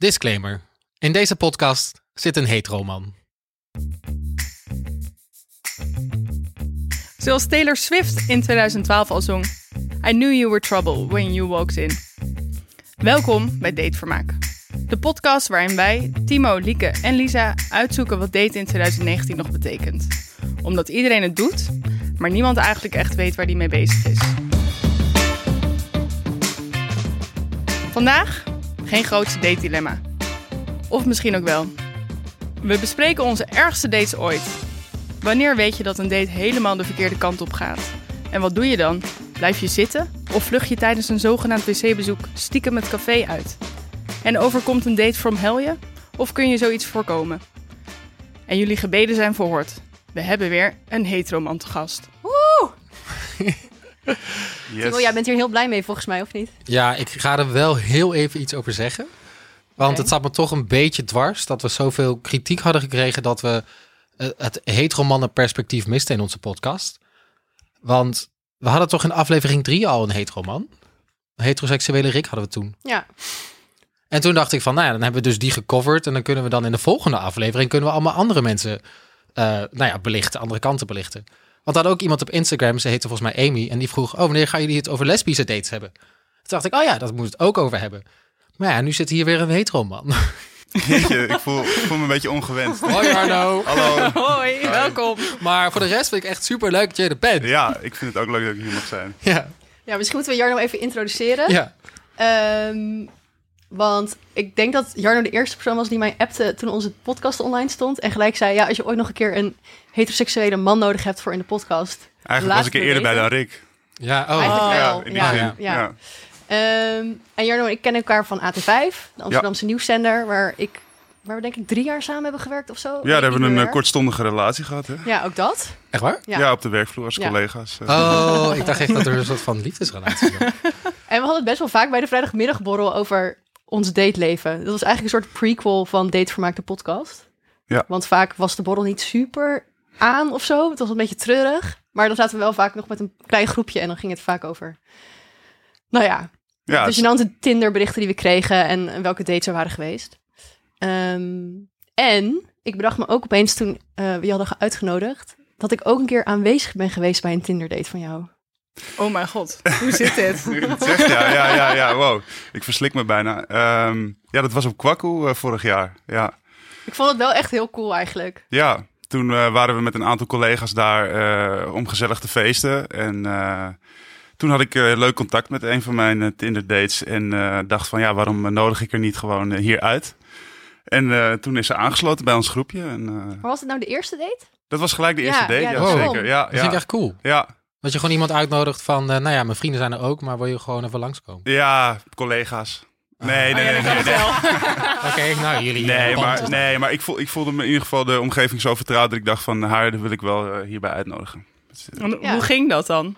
Disclaimer. In deze podcast zit een heteroman. Zoals Taylor Swift in 2012 al zong. I knew you were trouble when you walked in. Welkom bij Datevermaak. De podcast waarin wij, Timo, Lieke en Lisa uitzoeken wat date in 2019 nog betekent. Omdat iedereen het doet, maar niemand eigenlijk echt weet waar die mee bezig is. Vandaag geen grootste date dilemma. Of misschien ook wel. We bespreken onze ergste dates ooit. Wanneer weet je dat een date helemaal de verkeerde kant op gaat? En wat doe je dan? Blijf je zitten? Of vlucht je tijdens een zogenaamd wc-bezoek stiekem het café uit? En overkomt een date from hell je? Of kun je zoiets voorkomen? En jullie gebeden zijn verhoord. We hebben weer een heteroman te gast. Yes. Timo, jij bent hier heel blij mee volgens mij, of niet? Ja, ik ga er wel heel even iets over zeggen. Want het zat me toch een beetje dwars dat we zoveel kritiek hadden gekregen dat we eh, het heteromannenperspectief misten in onze podcast. Want we hadden toch in aflevering 3 al een heteroman. Een heteroseksuele Rick hadden we toen. Ja. En toen dacht ik van, nou ja, dan hebben we dus die gecoverd. En dan kunnen we dan in de volgende aflevering kunnen we allemaal andere mensen eh, nou ja, belichten, andere kanten belichten. Want er had ook iemand op Instagram, ze heette volgens mij Amy, en die vroeg, oh, wanneer gaan jullie het over lesbische dates hebben? Toen dacht ik, oh ja, dat moet het ook over hebben. Maar ja, nu zit hier weer een hetero man. Jeetje, ik voel, ik voel me een beetje ongewenst. Hoi Arno. Hallo. Hoi, welkom. Maar voor de rest vind ik echt super leuk dat je er bent. Ja, ik vind het ook leuk dat ik hier mag zijn. Ja, ja, misschien moeten we Jarno even introduceren. ja. Ehm, want ik denk dat Jarno de eerste persoon was die mij appte toen onze podcast online stond. En gelijk zei, ja, als je ooit nog een keer een heteroseksuele man nodig hebt voor in de podcast. Eigenlijk was ik er eerder bij dan Rick. Ja, oh. Eigenlijk ja, wel. in die Ja, zin. ja. Ja. Ehm, en Jarno en ik kennen elkaar van AT5, de Amsterdamse nieuwszender, waar ik, waar we denk ik drie jaar samen hebben gewerkt of zo. Ja, daar hebben we een eh, kortstondige relatie gehad. Hè? Ja, ook dat. Echt waar? Ja. Ja. op de werkvloer als Ja. collega's. eh. Oh, ik dacht echt dat er een soort van liefdesrelatie was. En we hadden het best wel vaak bij de vrijdagmiddagborrel over ons dateleven. Dat was eigenlijk een soort prequel van Datevermaak de podcast. Ja. Want vaak was de borrel niet super aan of zo. Het was een beetje treurig. Maar dan zaten we wel vaak nog met een klein groepje en dan ging het vaak over... Nou ja, ja, de gênante Tinder-berichten die we kregen en, en welke dates er waren geweest. Ehm, en ik bedacht me ook opeens toen eh, we je hadden uitgenodigd... dat ik ook een keer aanwezig ben geweest bij een Tinder-date van jou. Oh mijn god, hoe zit dit? Zegt, ja, ja, ja, ja, wow. Ik verslik me bijna. Ehm, ja, dat was op Kwaku eh, vorig jaar. Ja, Ik vond het wel echt heel cool eigenlijk. ja toen eh, waren we met een aantal collega's daar eh, om gezellig te feesten. En eh, toen had ik eh, leuk contact met een van mijn Tinder dates. En eh, dacht van, ja, waarom nodig ik er niet gewoon hier uit? En eh, toen is ze aangesloten bij ons groepje. En, eh, Maar was het nou de eerste date? dat was gelijk de Ja, eerste date, ja, ja, zeker. Ja, Dat vind ik ja, echt cool. ja, Dat je gewoon iemand uitnodigt van, eh, nou ja, mijn vrienden zijn er ook, maar wil je gewoon even langskomen? ja, collega's. Nee, nee, nee, nee, nee. Oké, nou jullie. Nee, eh, maar, nee, maar ik, voel, ik voelde me in ieder geval de omgeving zo vertrouwd dat ik dacht van haar dat wil ik wel eh, hierbij uitnodigen. En Ja. Hoe ging dat dan?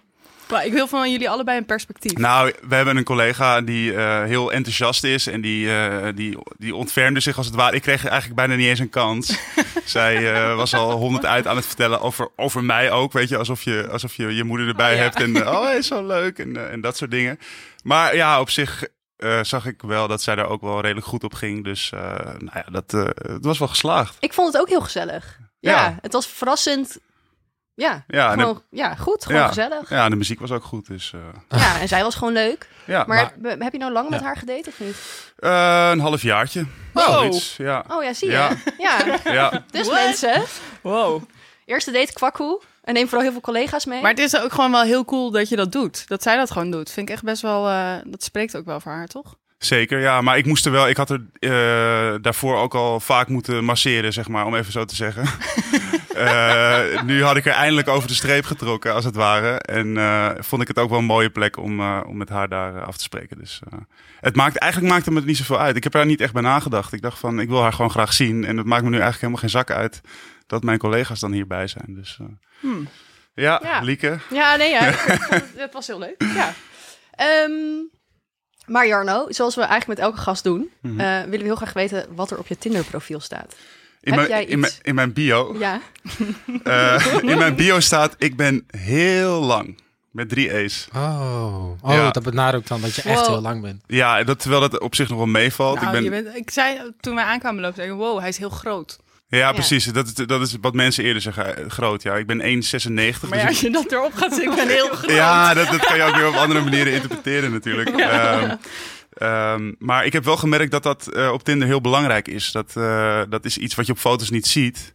Maar ik wil van jullie allebei een perspectief. Nou, we hebben een collega die eh, heel enthousiast is en die, eh, die, die ontfermde zich als het ware. Ik kreeg eigenlijk bijna niet eens een kans. Zij eh, was al honderd uit aan het vertellen over, over mij ook, weet je, alsof je alsof je, je moeder erbij Oh, ja. hebt en eh, oh, hij is zo leuk en, eh, en dat soort dingen. Maar ja, op zich eh, zag ik wel dat zij daar ook wel redelijk goed op ging. Dus eh, nou ja, dat, eh, het was wel geslaagd. Ik vond het ook heel gezellig. Ja, Ja. het was verrassend. Ja, Ja, en de- gewoon, ja goed. Gewoon Ja. gezellig. Ja. Ja, de muziek was ook goed, dus eh, en zij was gewoon leuk. ja. Maar, heb, heb je nou lang met Ja. haar gedate of niet? Eh, een half jaartje. Wow. Ja. Oh ja, zie je. Ja. Ja, Ja. dus What? mensen. Wow. Eerste date kwakkoe. En neem vooral heel veel collega's mee. Maar het is ook gewoon wel heel cool dat je dat doet. Dat zij dat gewoon doet. Vind ik echt best wel... eh, dat spreekt ook wel voor haar, toch? Zeker, ja. Maar ik moest er wel... Ik had er eh, daarvoor ook al vaak moeten masseren, zeg maar. Om even zo te zeggen. Eh, nu had ik er eindelijk over de streep getrokken, als het ware. En eh, vond ik het ook wel een mooie plek om, eh, om met haar daar af te spreken. Dus eh, het maakt, eigenlijk maakt het me niet zoveel uit. Ik heb er niet echt bij nagedacht. Ik dacht van, ik wil haar gewoon graag zien. En het maakt me nu eigenlijk helemaal geen zak uit dat mijn collega's dan hierbij zijn. Dus eh, Hmm. ja, Ja. Lieke. Ja, nee, ja. het was heel leuk. Ja. Ehm, maar Jarno, zoals we eigenlijk met elke gast doen, Mhm. eh, willen we heel graag weten wat er op je Tinder-profiel staat. In Heb mijn, jij in, mijn, iets? in mijn bio Ja. Eh, in mijn bio staat, ik ben heel lang. Met drie E's. Oh, oh Ja. dat benadrukt dan dat je echt Wow. heel lang bent. Ja, dat, terwijl dat op zich nog wel meevalt. Nou, ik ben, je bent, ik zei toen wij aankwamen lopen, zei ik, wow, hij is heel groot. Ja, precies. Dat, is- dat is wat mensen eerder zeggen. eh, Groot, ja. Ik ben 1,96. Maar ja, dus als je dat erop gaat zetten, ik ben heel groot. Ja, dat, dat kan je ook weer op andere manieren interpreteren natuurlijk. Ehm, ehm, maar ik heb wel gemerkt dat dat eh, op Tinder heel belangrijk is. Dat, eh, dat is iets wat je op foto's niet ziet.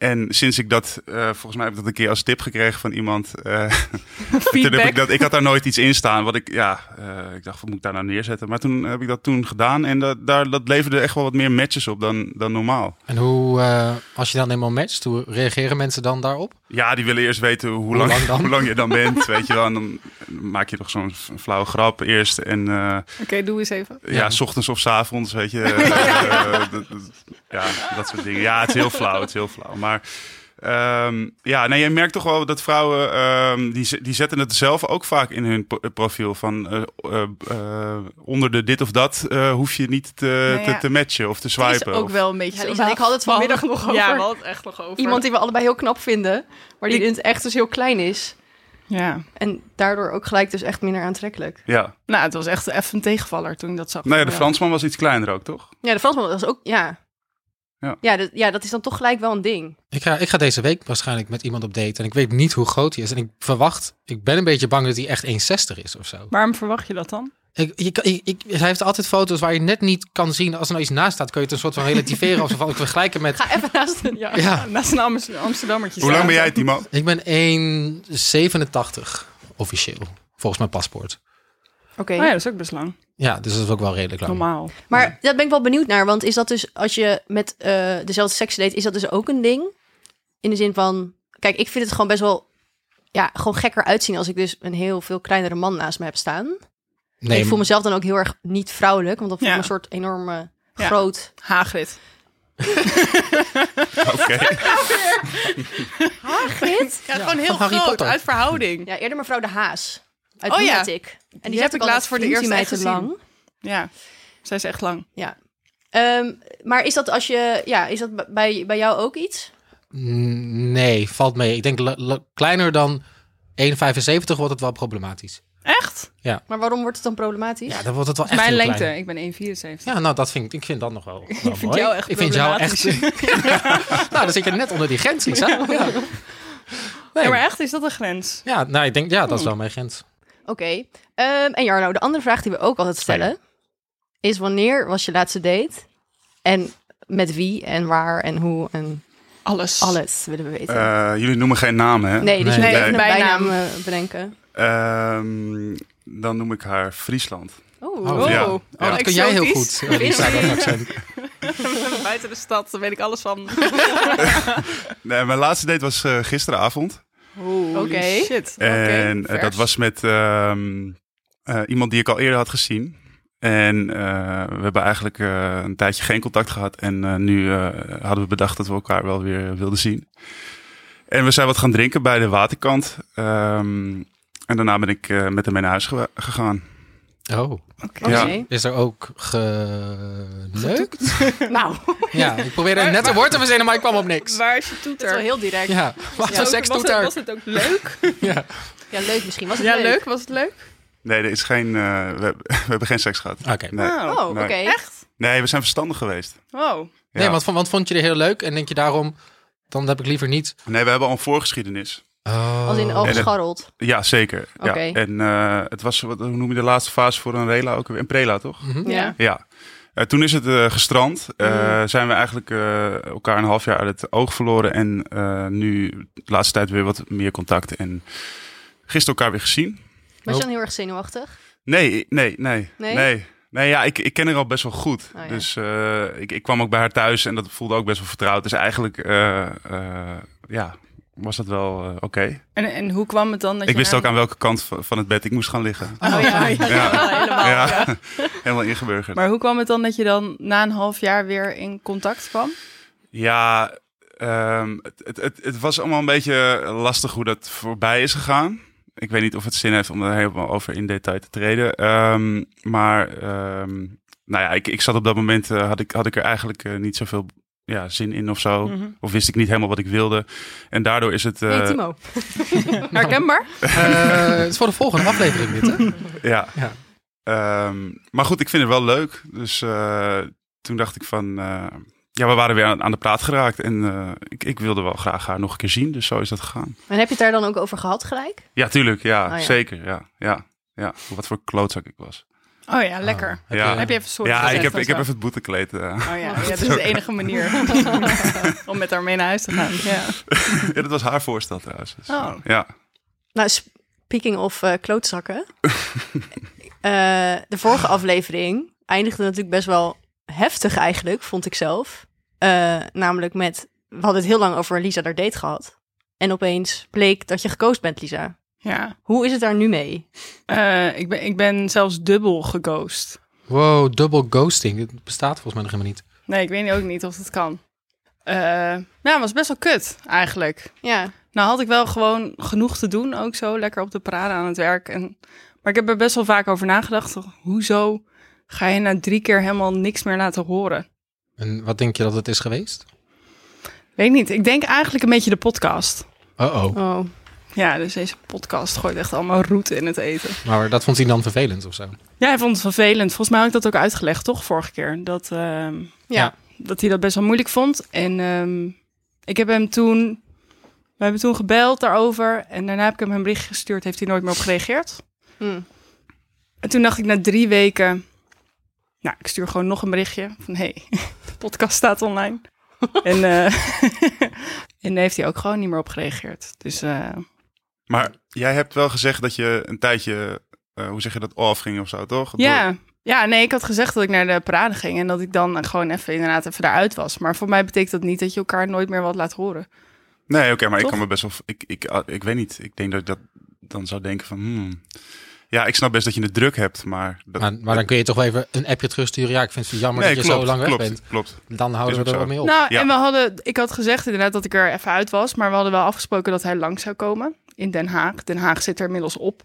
En sinds ik dat, eh, volgens mij heb ik dat een keer als tip gekregen van iemand. eh, toen heb Feedback. ik, dat, ik had daar nooit iets in staan. Wat ik, ja, eh, ik dacht, wat moet ik daar nou neerzetten? Maar toen heb ik dat toen gedaan. En dat, daar, dat leverde echt wel wat meer matches op dan, dan normaal. En hoe, eh, als je dan eenmaal matcht, hoe reageren mensen dan daarop? Ja, die willen eerst weten hoe, Hoe lang, lang dan? hoe lang je dan bent, weet je wel. En dan maak je toch zo'n flauwe grap eerst. En eh, Oké, doe eens even. ja, Ja. s ochtends of s avonds, weet je. Eh, ja, dat soort dingen. Ja, het is heel flauw, het is heel flauw. Maar ehm, ja, nee, je merkt toch wel dat vrouwen, ehm, die, die zetten het zelf ook vaak in hun profiel. Van eh, eh, eh, onder de dit of dat eh, hoef je niet te, Nou ja, te, te matchen of te Het is swipen. ook of- wel een beetje Ja, zo. Ik hadden het vanmiddag nog over. Ja, we hadden het echt nog over. Iemand die we allebei heel knap vinden, maar die Die- in het echt dus heel klein is. Ja. En daardoor ook gelijk dus echt minder aantrekkelijk. ja. Nou, het was echt even een tegenvaller toen ik dat zag. Nou ja, de Fransman was iets kleiner ook, toch? Ja, de Fransman was ook, ja. Ja. Ja, dat, ja, dat is dan toch gelijk wel een ding. Ik ga, ik ga deze week waarschijnlijk met iemand op date. En ik weet niet hoe groot hij is. En ik verwacht, ik ben een beetje bang dat hij echt 1,60 is of zo. Waarom verwacht je dat dan? Ik, je, ik, ik- hij heeft altijd foto's waar je net niet kan zien. Als er nou iets naast staat, kun je het een soort van relativeren. of zo van, ik vergelijk het met... Ga even naast een... Ja. Ja, Naast een Amst- Amsterdammertje. Hoe lang ben jij, Timo? ik ben 1,87 officieel. Volgens mijn paspoort. Oké. Oh ja, dat is ook best lang. Ja, dus dat is ook wel redelijk lang. Normaal. Maar daar ben ik wel benieuwd naar. Want is dat dus, als je met eh, dezelfde seks date, is dat dus ook een ding? In de zin van, kijk, ik vind het gewoon best wel, ja, gewoon gekker uitzien als ik dus een heel veel kleinere man naast me heb staan. En Nee, ik voel mezelf dan ook heel erg niet vrouwelijk, want dan voel ik Ja. me een soort enorme, Ja. groot... Hagrid. Oké. Hagrid? Ja, Ja, gewoon heel groot, Potter. uit verhouding. Ja, eerder mevrouw de Haas. Uit Oh ja. En die, heb ik laatst voor de eerste "Vindt u mij echt te gezien." lang. Ja, zij is echt lang. Ja. Ehm, maar is dat als je, ja, is dat bij, bij jou ook iets? Mm, Nee, valt mee. Ik denk le- le- kleiner dan 1,75 wordt het wel problematisch. Echt? Maar waarom wordt het dan problematisch? Ja, dan wordt het wel echt Mijn heel lengte. klein. Ik ben 1,74. Ja, nou, dat vind ik, ik vind dat nog wel, wel vind mooi. jou echt ik vind jou echt... nou, dan zit je net onder die grens, Lisa. Ja. Nee. Ja, maar echt, is dat een grens? Ja, nou, ik denk, ja, dat is wel mijn grens. Oké. Ehm, en Jarno, de andere vraag die we ook altijd stellen... is wanneer was je laatste date? En met wie en waar en hoe en Alles. alles willen we weten. Eh, jullie noemen geen namen, hè? nee, dus je nee. een Nee. bijnaam bedenken. Ehm, dan noem ik haar Friesland. Oeh. Oh, ja. Oh, Ja. dat kun jij heel goed, eh, Lisa, dat accent. Buiten de stad, daar weet ik alles van. Nee, mijn laatste date was eh, gisteravond. Oké. Oké. Shit. En eh, dat was met ehm, eh, iemand die ik al eerder had gezien. En eh, we hebben eigenlijk eh, een tijdje geen contact gehad. En eh, nu eh, hadden we bedacht dat we elkaar wel weer wilden zien. En we zijn wat gaan drinken bij de waterkant. Ehm, en daarna ben ik eh, met hem mee naar huis ge- gegaan. Oh, Oké. Ja. is er ook geneukt? Nou, Ja, ik probeerde net een woord te verzinnen, maar ik kwam op niks. Waar is je dat is toeter? wel heel direct. Ja, Ja, wat Ja. een seks was, het, daar. was het ook leuk? Ja. leuk misschien. Was het ja, leuk? leuk. Was het leuk? Nee, er is geen, eh, we, we hebben geen seks gehad. Oké. Nee. Oh, Oh, oké. Echt? nee, we zijn verstandig geweest. Oh. Nee, Ja. want, want vond je er heel leuk en denk je daarom, dan heb ik liever niet. Nee, we hebben al een voorgeschiedenis. Oh. Als in al En het- gescharreld. Ja, zeker. Oké. Ja. En eh, het was, wat, hoe noem je de laatste fase voor een rela ook? weer? Een prela, toch? Mhm. Ja. Ja. Eh, toen is het eh, gestrand. Eh, Mm. Zijn we eigenlijk eh, elkaar een half jaar uit het oog verloren. En eh, nu de laatste tijd weer wat meer contact. En gisteren elkaar weer gezien. Was je dan heel erg zenuwachtig? Nee, nee, nee. Nee? Nee, nee ja, ik, ik ken haar al best wel goed. Oh, ja. Dus eh, ik, ik kwam ook bij haar thuis en dat voelde ook best wel vertrouwd. Dus eigenlijk, eh, eh, ja, was dat wel eh, oké. En, en hoe kwam het dan dat Ik wist ook aan welke kant van het bed ik moest gaan liggen. Oh ja, ja, helemaal. ja, helemaal ingeburgerd. Maar hoe kwam het dan dat je dan na een half jaar weer in contact kwam? Ja, ehm, het, het, het, het was allemaal een beetje lastig hoe dat voorbij is gegaan. Ik weet niet of het zin heeft om er helemaal over in detail te treden. Ehm, maar ehm, nou ja, ik, ik zat op dat moment, eh, had, ik, had ik er eigenlijk eh, niet zoveel ja, zin in of zo. Mhm. Of wist ik niet helemaal wat ik wilde. En daardoor is het... eh, Hey Timo. Herkenbaar? Eh, het is voor de volgende aflevering dit, hè? Ja. Ja. Ehm, maar goed, ik vind het wel leuk. Dus eh, toen dacht ik van... eh, ja, we waren weer aan, aan de praat geraakt. En eh, ik, ik wilde wel graag haar nog een keer zien. Dus zo is dat gegaan. En heb je het daar dan ook over gehad gelijk? Ja, tuurlijk. Ja, Oh, ja. zeker. Ja, ja, ja. Wat voor klootzak ik was. Oh ja, lekker. Heb Ja. je- Heb je even sorry ja, gezegd ik heb, ik heb even het boetekleed. eh. Oh ja, ja, dat is de enige manier om met haar mee naar huis te gaan. Ja. ja, dat was haar voorstel trouwens. Dus, Oh. Ja. Nou, speaking of eh, klootzakken. Eh, de vorige aflevering eindigde natuurlijk best wel heftig eigenlijk, vond ik zelf. Eh, namelijk met, we hadden het heel lang over Lisa daar date gehad. En opeens bleek dat je gekozen bent, Lisa. Ja. Hoe is het daar nu mee? Eh, ik, ben, ik ben zelfs dubbel geghost. Wow, double ghosting. Het bestaat volgens mij nog helemaal niet. Nee, ik weet ook niet of het kan. Eh ja, het was best wel kut eigenlijk. Ja, Nou had ik wel gewoon genoeg te doen, ook zo. Lekker op de parade aan het werk. En, maar ik heb er best wel vaak over nagedacht. Hoezo ga je na drie keer helemaal niks meer laten horen? En wat denk je dat het is geweest? Weet ik niet. Ik denk eigenlijk een beetje de podcast. Oh-oh. oh. Ja, dus deze podcast gooit echt allemaal roet in het eten. Maar dat vond hij dan vervelend of zo? Ja, hij vond het vervelend. Volgens mij had ik dat ook uitgelegd, toch? Vorige keer. Dat, ehm, Ja. dat hij dat best wel moeilijk vond. En ehm, ik heb hem toen... We hebben toen gebeld daarover. En daarna heb ik hem een bericht gestuurd. Heeft hij nooit meer op gereageerd. Hm. En toen dacht ik na drie weken... Nou, ik stuur gewoon nog een berichtje. Van, hey, de podcast staat online. en, eh, en daar heeft hij ook gewoon niet meer op gereageerd. Dus eh, Maar jij hebt wel gezegd dat je een tijdje, eh, hoe zeg je dat, off ging of zo, toch? Ja. ja, nee, ik had gezegd dat ik naar de parade ging en dat ik dan gewoon even inderdaad even daaruit was. Maar voor mij betekent dat niet dat je elkaar nooit meer wat laat horen. Nee, oké, maar ik kan me best wel, ik, ik, ah, ik weet niet. Ik denk dat ik dat dan zou denken van, hmm. ja, ik snap best dat je het druk hebt, maar... Dat, Maar, maar dan kun je toch wel even een appje terugsturen. Ja, ik vind het jammer nee, dat je klopt, zo lang weg klopt, bent. Klopt. Dan houden we er wel mee op. Nou, Ja. en we hadden, ik had gezegd inderdaad dat ik er even uit was, maar we hadden wel afgesproken dat hij lang zou komen in Den Haag. Den Haag zit er inmiddels op.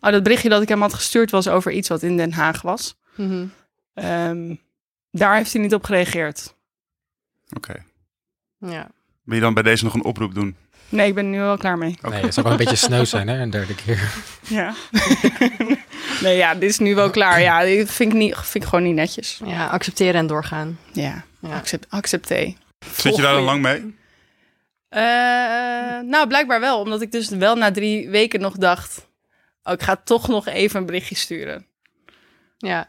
Oh, dat berichtje dat ik hem had gestuurd was over iets wat in Den Haag was. Mhm. Ehm, daar heeft hij niet op gereageerd. Oké. ja. Wil je dan bij deze nog een oproep doen? Nee, ik ben er nu wel klaar mee. Nee, het zou wel een beetje sneu zijn, hè? Een derde keer. Ja. nee, ja, dit is nu wel klaar. Ja, dit vind ik, niet, vind ik gewoon niet netjes. ja, accepteren en doorgaan. Ja, Ja. accept, accepteer. Zit je daar dan lang mee? Eh, nou, blijkbaar wel. Omdat ik dus wel na drie weken nog dacht... Oh, ik ga toch nog even een berichtje sturen. Ja.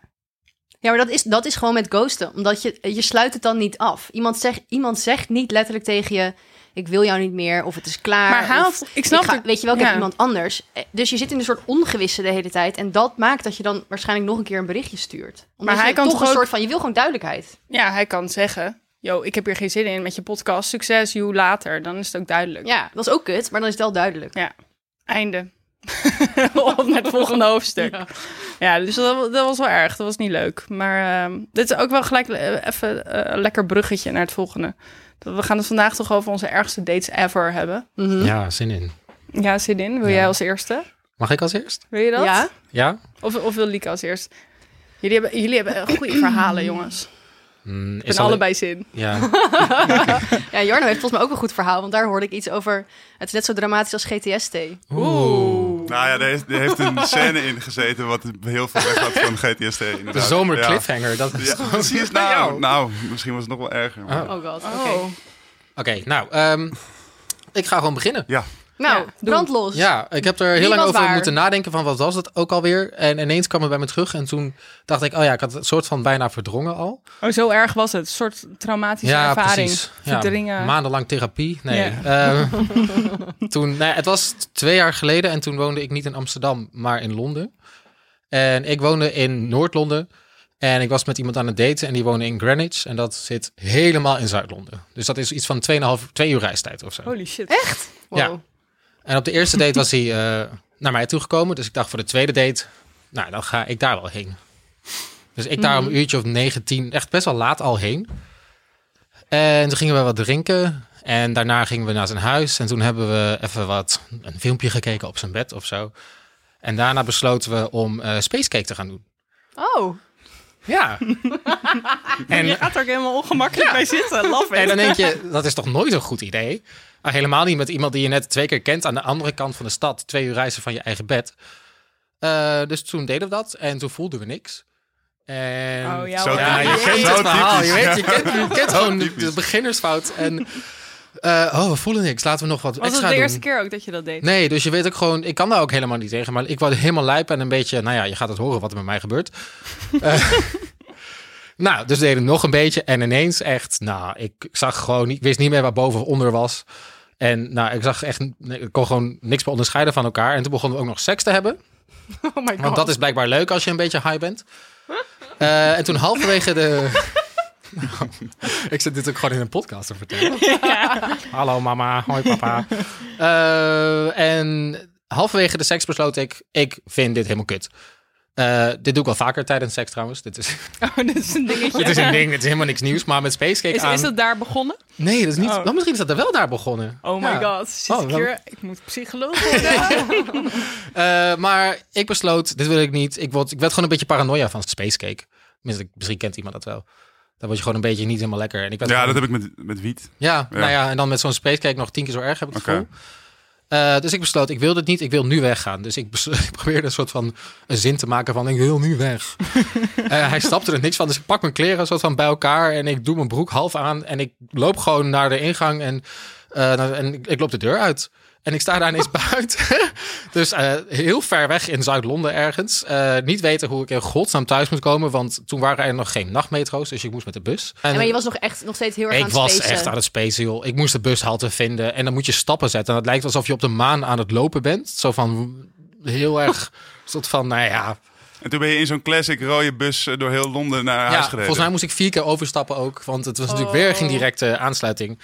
Ja, maar dat is, dat is gewoon met ghosten. Omdat je, je sluit het dan niet af. Iemand zegt, iemand zegt niet letterlijk tegen je... ik wil jou niet meer, of het is klaar. Maar of, had, ik snap ik ga- weet je wel, ik ja. heb iemand anders. Eh, Dus je zit in een soort ongewisse de hele tijd. En dat maakt dat je dan waarschijnlijk nog een keer een berichtje stuurt. Omdat Maar hij kan toch toch een ook- soort van... Je wil gewoon duidelijkheid. Ja, hij kan zeggen... Yo, ik heb hier geen zin in met je podcast. Succes, you later. Dan is het ook duidelijk. Ja, dat is ook kut, maar dan is het wel duidelijk. Einde. Op met het volgende hoofdstuk. Ja. Ja, dus dat, dat was wel erg. Dat was niet leuk. Maar ehm, dit is ook wel gelijk eh, even eh, een lekker bruggetje naar het volgende. We gaan het vandaag toch over onze ergste dates ever hebben. Mhm. Ja, zin in. Ja, zin in. Wil Ja. jij als eerste? Mag ik als eerst? Wil je dat? Ja? Ja? Of, of wil Lieke als eerst? Jullie hebben, jullie hebben goede verhalen, jongens. Mm, Ik ben allebei zin. Ja. Ja, Jarno heeft volgens mij ook een goed verhaal. Want daar hoorde ik iets over... Het is net zo dramatisch als GTST. Oeh. Nou ja, er heeft, er heeft een scène in gezeten wat heel veel weg had van GTST. De inderdaad. zomer Ja. cliffhanger. Dat is Ja, precies. Nou, nou, misschien was het nog wel erger. maar- Oh. Oh god, oké. Oh. Oké, nou, ehm, ik ga gewoon beginnen. Ja, Nou, brandlos. Ja, ik heb er heel Wie lang was over waar? moeten nadenken van wat was het ook alweer. En ineens kwam het bij me terug en toen dacht ik, oh ja, ik had het soort van bijna verdrongen al. Oh, zo erg was het. Een soort traumatische ja, ervaring. precies. Ja, maandenlang therapie. Nee. Ehm, toen, nee, het was twee jaar geleden en toen woonde ik niet in Amsterdam, maar in Londen. En ik woonde in Noord-Londen. En ik was met iemand aan het daten en die woonde in Greenwich. En dat zit helemaal in Zuid-Londen. Dus dat is iets van 2,5, twee uur reistijd of zo. Holy shit. Wow. Ja. En op de eerste date was hij eh, naar mij toegekomen. Dus ik dacht voor de tweede date, nou dan ga ik daar wel heen. Dus ik daar om een uurtje of 19, echt best wel laat al heen. En toen gingen we wat drinken. En daarna gingen we naar zijn huis. En toen hebben we even wat, een filmpje gekeken op zijn bed of zo. En daarna besloten we om eh Space Cake te gaan doen. Oh, Ja. En je gaat er ook helemaal ongemakkelijk bij zitten. Love En it. dan denk je, dat is toch nooit een goed idee? Maar helemaal niet met iemand die je net twee keer kent aan de andere kant van de stad. Twee uur reizen van je eigen bed. Eh, dus toen deden we dat en toen voelden we niks. En Oh, ja, ja, je kent het verhaal. Je weet, je kent, je kent Zo gewoon de, de beginnersfout. En eh, oh, we voelen niks. Laten we nog wat Was het extra de doen. eerste keer ook dat je dat deed? Nee, dus je weet ook gewoon, ik kan daar ook helemaal niet tegen. Maar ik word helemaal lijp en een beetje, nou ja, je gaat het horen wat er met mij gebeurt. Eh, nou, dus we deden nog een beetje en ineens echt, nou, ik zag gewoon, niet- ik wist niet meer waar boven of onder was. En nou, ik zag echt, ik kon gewoon niks meer onderscheiden van elkaar. En toen begonnen we ook nog seks te hebben. Oh my god. Want dat is blijkbaar leuk als je een beetje high bent. Eh, en toen halverwege de... Nou, ik zit dit ook gewoon in een podcast te vertellen. Hallo mama, hoi papa. Eh, en halverwege de seks besloot ik, ik vind dit helemaal kut. Eh, dit doe ik wel vaker tijdens seks trouwens. Dit is, Oh, dit is een dingetje. dit is een ding, dit is helemaal niks nieuws. Maar met Spacecake Is, aan... is dat daar begonnen? Nee, dat is niet... Oh. Nou, misschien is dat er wel daar begonnen. Oh my Ja. god. Zit Oh, ik hier? Ik moet psycholoog worden. Eh, maar ik besloot, dit wil ik niet. Ik, word, ik werd gewoon een beetje paranoia van Spacecake. Tenminste, misschien kent iemand dat wel. Dan word je gewoon een beetje niet helemaal lekker. En ik werd Ja, gewoon- dat heb ik met, met wiet. Ja, Ja. nou ja, en dan met zo'n Spacecake nog tien keer zo erg heb ik het Oké. gevoel. Eh, dus ik besloot, ik wil dit niet, ik wil nu weggaan. Dus ik, ik probeerde een soort van een zin te maken van, ik wil nu weg. Eh, hij snapte er niks van, dus ik pak mijn kleren soort van bij elkaar en ik doe mijn broek half aan en ik loop gewoon naar de ingang en, eh, en ik loop de deur uit. En ik sta daar ineens buiten. dus eh, heel ver weg in Zuid-Londen ergens. Eh, niet weten hoe ik in godsnaam thuis moet komen. Want toen waren er nog geen nachtmetro's. Dus ik moest met de bus. En, En maar je was nog echt nog steeds heel erg aan ik het was spacen. echt aan het spacen, joh. Ik moest de bushalte vinden. En dan moet je stappen zetten. En het lijkt alsof je op de maan aan het lopen bent. Zo van heel erg... soort van, nou ja... En toen ben je in zo'n classic rode bus eh, door heel Londen naar ja huis gereden. volgens mij moest ik vier keer overstappen ook. Want het was natuurlijk Oh. weer geen directe aansluiting.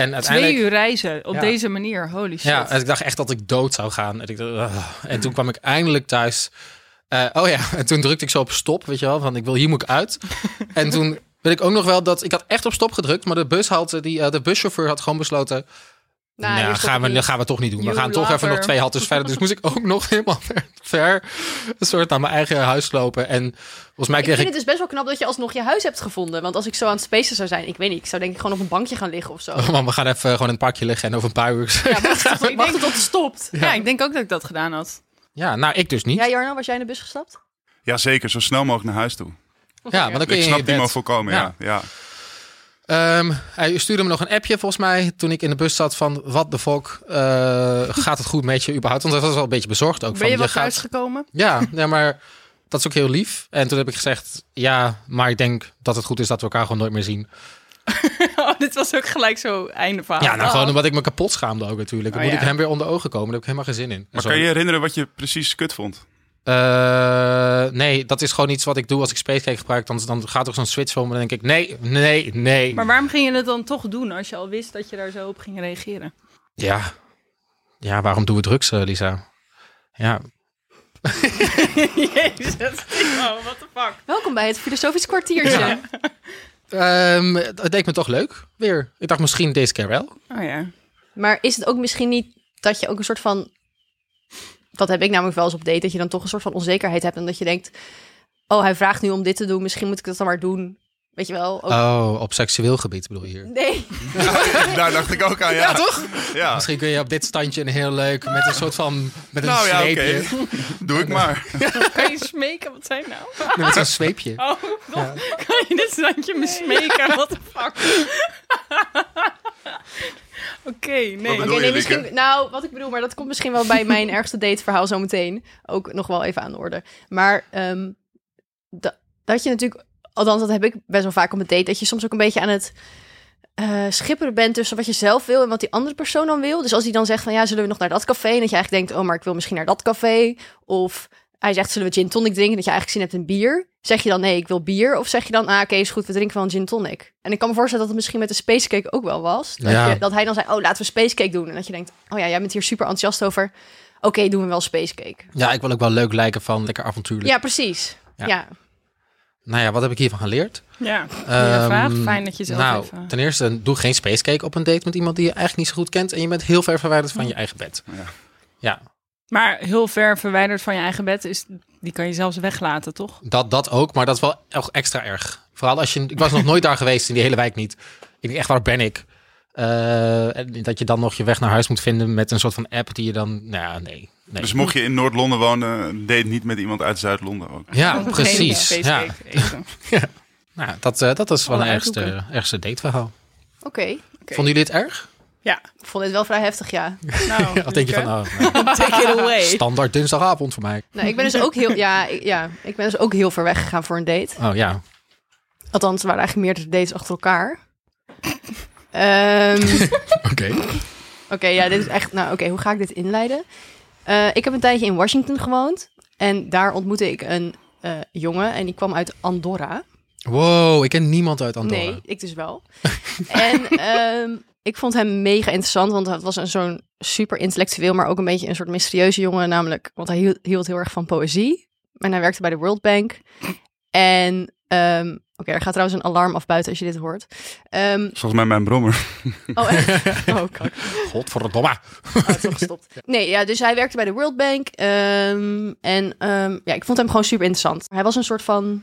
En Twee uiteindelijk... uur reizen op Ja. deze manier. Holy shit. Ja, en ik dacht echt dat ik dood zou gaan. En, ik dacht, en toen kwam ik eindelijk thuis. Eh, oh ja, en toen drukte ik zo op stop, weet je wel, van ik wil hier moet ik uit. en toen weet ik ook nog wel dat ik had echt op stop gedrukt, maar de bushalte, die eh, de buschauffeur had gewoon besloten. Nou, Nou, gaan ik we, dat gaan we toch niet doen. We gaan toch even nog twee haltes verder. Dus moest ik ook nog helemaal ver, ver een soort naar mijn eigen huis lopen. En volgens mij Ik kreeg vind ik. het dus best wel knap dat je alsnog je huis hebt gevonden. Want als ik zo aan het spacen zou zijn, ik weet niet, ik zou denk ik gewoon op een bankje gaan liggen of zo. Oh man, we gaan even gewoon in het parkje liggen en over een paar uur. Ja, wacht, ik denk tot het stopt. Ja, ik denk ook dat ik dat gedaan had. Ja, nou, ik dus niet. Ja, Jarno, was jij in de bus gestapt? Ja, zeker. Zo snel mogelijk naar huis toe. Ja, maar dan kun Ik je in snap je die maar voorkomen, ja. ja. Ehm, hij stuurde me nog een appje volgens mij toen ik in de bus zat van wat de fuck eh, gaat het goed met je überhaupt? Want hij was wel een beetje bezorgd ook Ben van je wel gaat thuisgekomen? ja, ja, maar dat is ook heel lief. En toen heb ik gezegd ja, maar ik denk dat het goed is dat we elkaar gewoon nooit meer zien. Oh, dit was ook gelijk zo einde verhaal. ja, nou gewoon omdat ik me kapot schaamde ook natuurlijk. Dan Oh, moet ja. ik hem weer onder ogen komen. Daar heb ik helemaal geen zin in. Maar Zo- kan je je herinneren wat je precies kut vond? Eh, nee, dat is gewoon iets wat ik doe als ik Spacecake gebruik. Dan, dan gaat er zo'n switch om en dan denk ik nee, nee, nee. Maar waarom ging je het dan toch doen als je al wist dat je daar zo op ging reageren? Ja. Ja, waarom doen we drugs, eh, Lisa? Ja, Jezus, oh, what the fuck. Welkom bij het filosofisch kwartiertje. Ehm, het deed me toch leuk weer. Ik dacht misschien deze keer wel. Oh ja. Maar is het ook misschien niet dat je ook een soort van... Dat heb ik namelijk wel eens op date, dat je dan toch een soort van onzekerheid hebt. En dat je denkt, oh, hij vraagt nu om dit te doen. Misschien moet ik dat dan maar doen. Weet je wel? Ook... Oh, op seksueel gebied bedoel je hier. Nee. Daar dacht ik ook aan, ja. Ja, toch? Ja. Misschien kun je op dit standje een heel leuk met een soort van met een Nou ja. Doe ik maar. Kan je smeken? Wat zijn nou? Nee, met zo'n zweepje. Oh, God. kan je dit standje me smeken? What the fuck? Oké, nee. Nee, misschien, nou, wat ik bedoel, maar dat komt misschien wel bij mijn ergste dateverhaal zo meteen. Ook nog wel even aan de orde. Maar ehm, da- dat je natuurlijk, althans dat heb ik best wel vaak op een date, dat je soms ook een beetje aan het eh, schipperen bent tussen wat je zelf wil en wat die andere persoon dan wil. Dus als hij dan zegt van ja, zullen we nog naar dat café? En dat je eigenlijk denkt, oh, maar ik wil misschien naar dat café. Of hij zegt, zullen we gin tonic drinken? Dat je eigenlijk zin hebt in bier. Zeg je dan, nee, ik wil bier? Of zeg je dan, ah, oké, is goed, we drinken wel een gin tonic. En ik kan me voorstellen dat het misschien met de spacecake ook wel was. Dat, Ja. je, dat hij dan zei, oh, laten we spacecake doen. En dat je denkt, oh ja, jij bent hier super enthousiast over. Oké, doen we wel spacecake. Ja, ik wil ook wel leuk lijken van lekker avontuurlijk. Ja, precies. Ja. Ja. Nou ja, wat heb ik hiervan geleerd? Ja, Ehm, vraag. Fijn dat je zelf nou, even... ten eerste, doe geen spacecake op een date met iemand die je eigenlijk niet zo goed kent. En je bent heel ver verwijderd van je eigen bed. Ja. Ja. Maar heel ver verwijderd van je eigen bed, is, die kan je zelfs weglaten, toch? Dat, dat ook, maar dat is wel echt extra erg. Vooral als je... Ik was nog nooit daar geweest in die hele wijk niet. Ik denk echt, waar ben ik? Eh, en dat je dan nog je weg naar huis moet vinden met een soort van app die je dan... Nou ja, nee. nee. Dus mocht je in Noord-Londen wonen, date niet met iemand uit Zuid-Londen ook. Ja, precies. Ja. Nou, dat, eh, dat is wel een ergste, ergste dateverhaal. Oké. Oké. Vonden jullie het erg? Ja, Ik vond dit wel vrij heftig, ja. nou. Denk je van, oh, nou, Take it away. standaard dinsdagavond voor mij. Nou, ik ben dus ook heel, ja, ik, ja, ik ben dus ook heel ver weg gegaan voor een date. Oh ja. Althans, er waren eigenlijk meerdere dates achter elkaar. Ehm, Oké. Oké, ja, dit is echt. Nou, oké, hoe ga ik dit inleiden? Eh, ik heb een tijdje in Washington gewoond. En daar ontmoette ik een eh, jongen. En die kwam uit Andorra. Wow, ik ken niemand uit Andorra. Nee, ik dus wel. en ehm, ik vond hem mega interessant. Want het was een zo'n super intellectueel, maar ook een beetje een soort mysterieuze jongen. Namelijk, want hij hield, hield heel erg van poëzie. En hij werkte bij de World Bank. En. ehm, Oké, er gaat trouwens een alarm af buiten als je dit hoort. Ehm, Volgens mij mijn brommer. oh, echt? Oh, kak. Godverdomme. Oh, het is al gestopt. Nee, ja, dus hij werkte bij de World Bank. ehm, en ja, ik vond hem gewoon super interessant. Hij was een soort van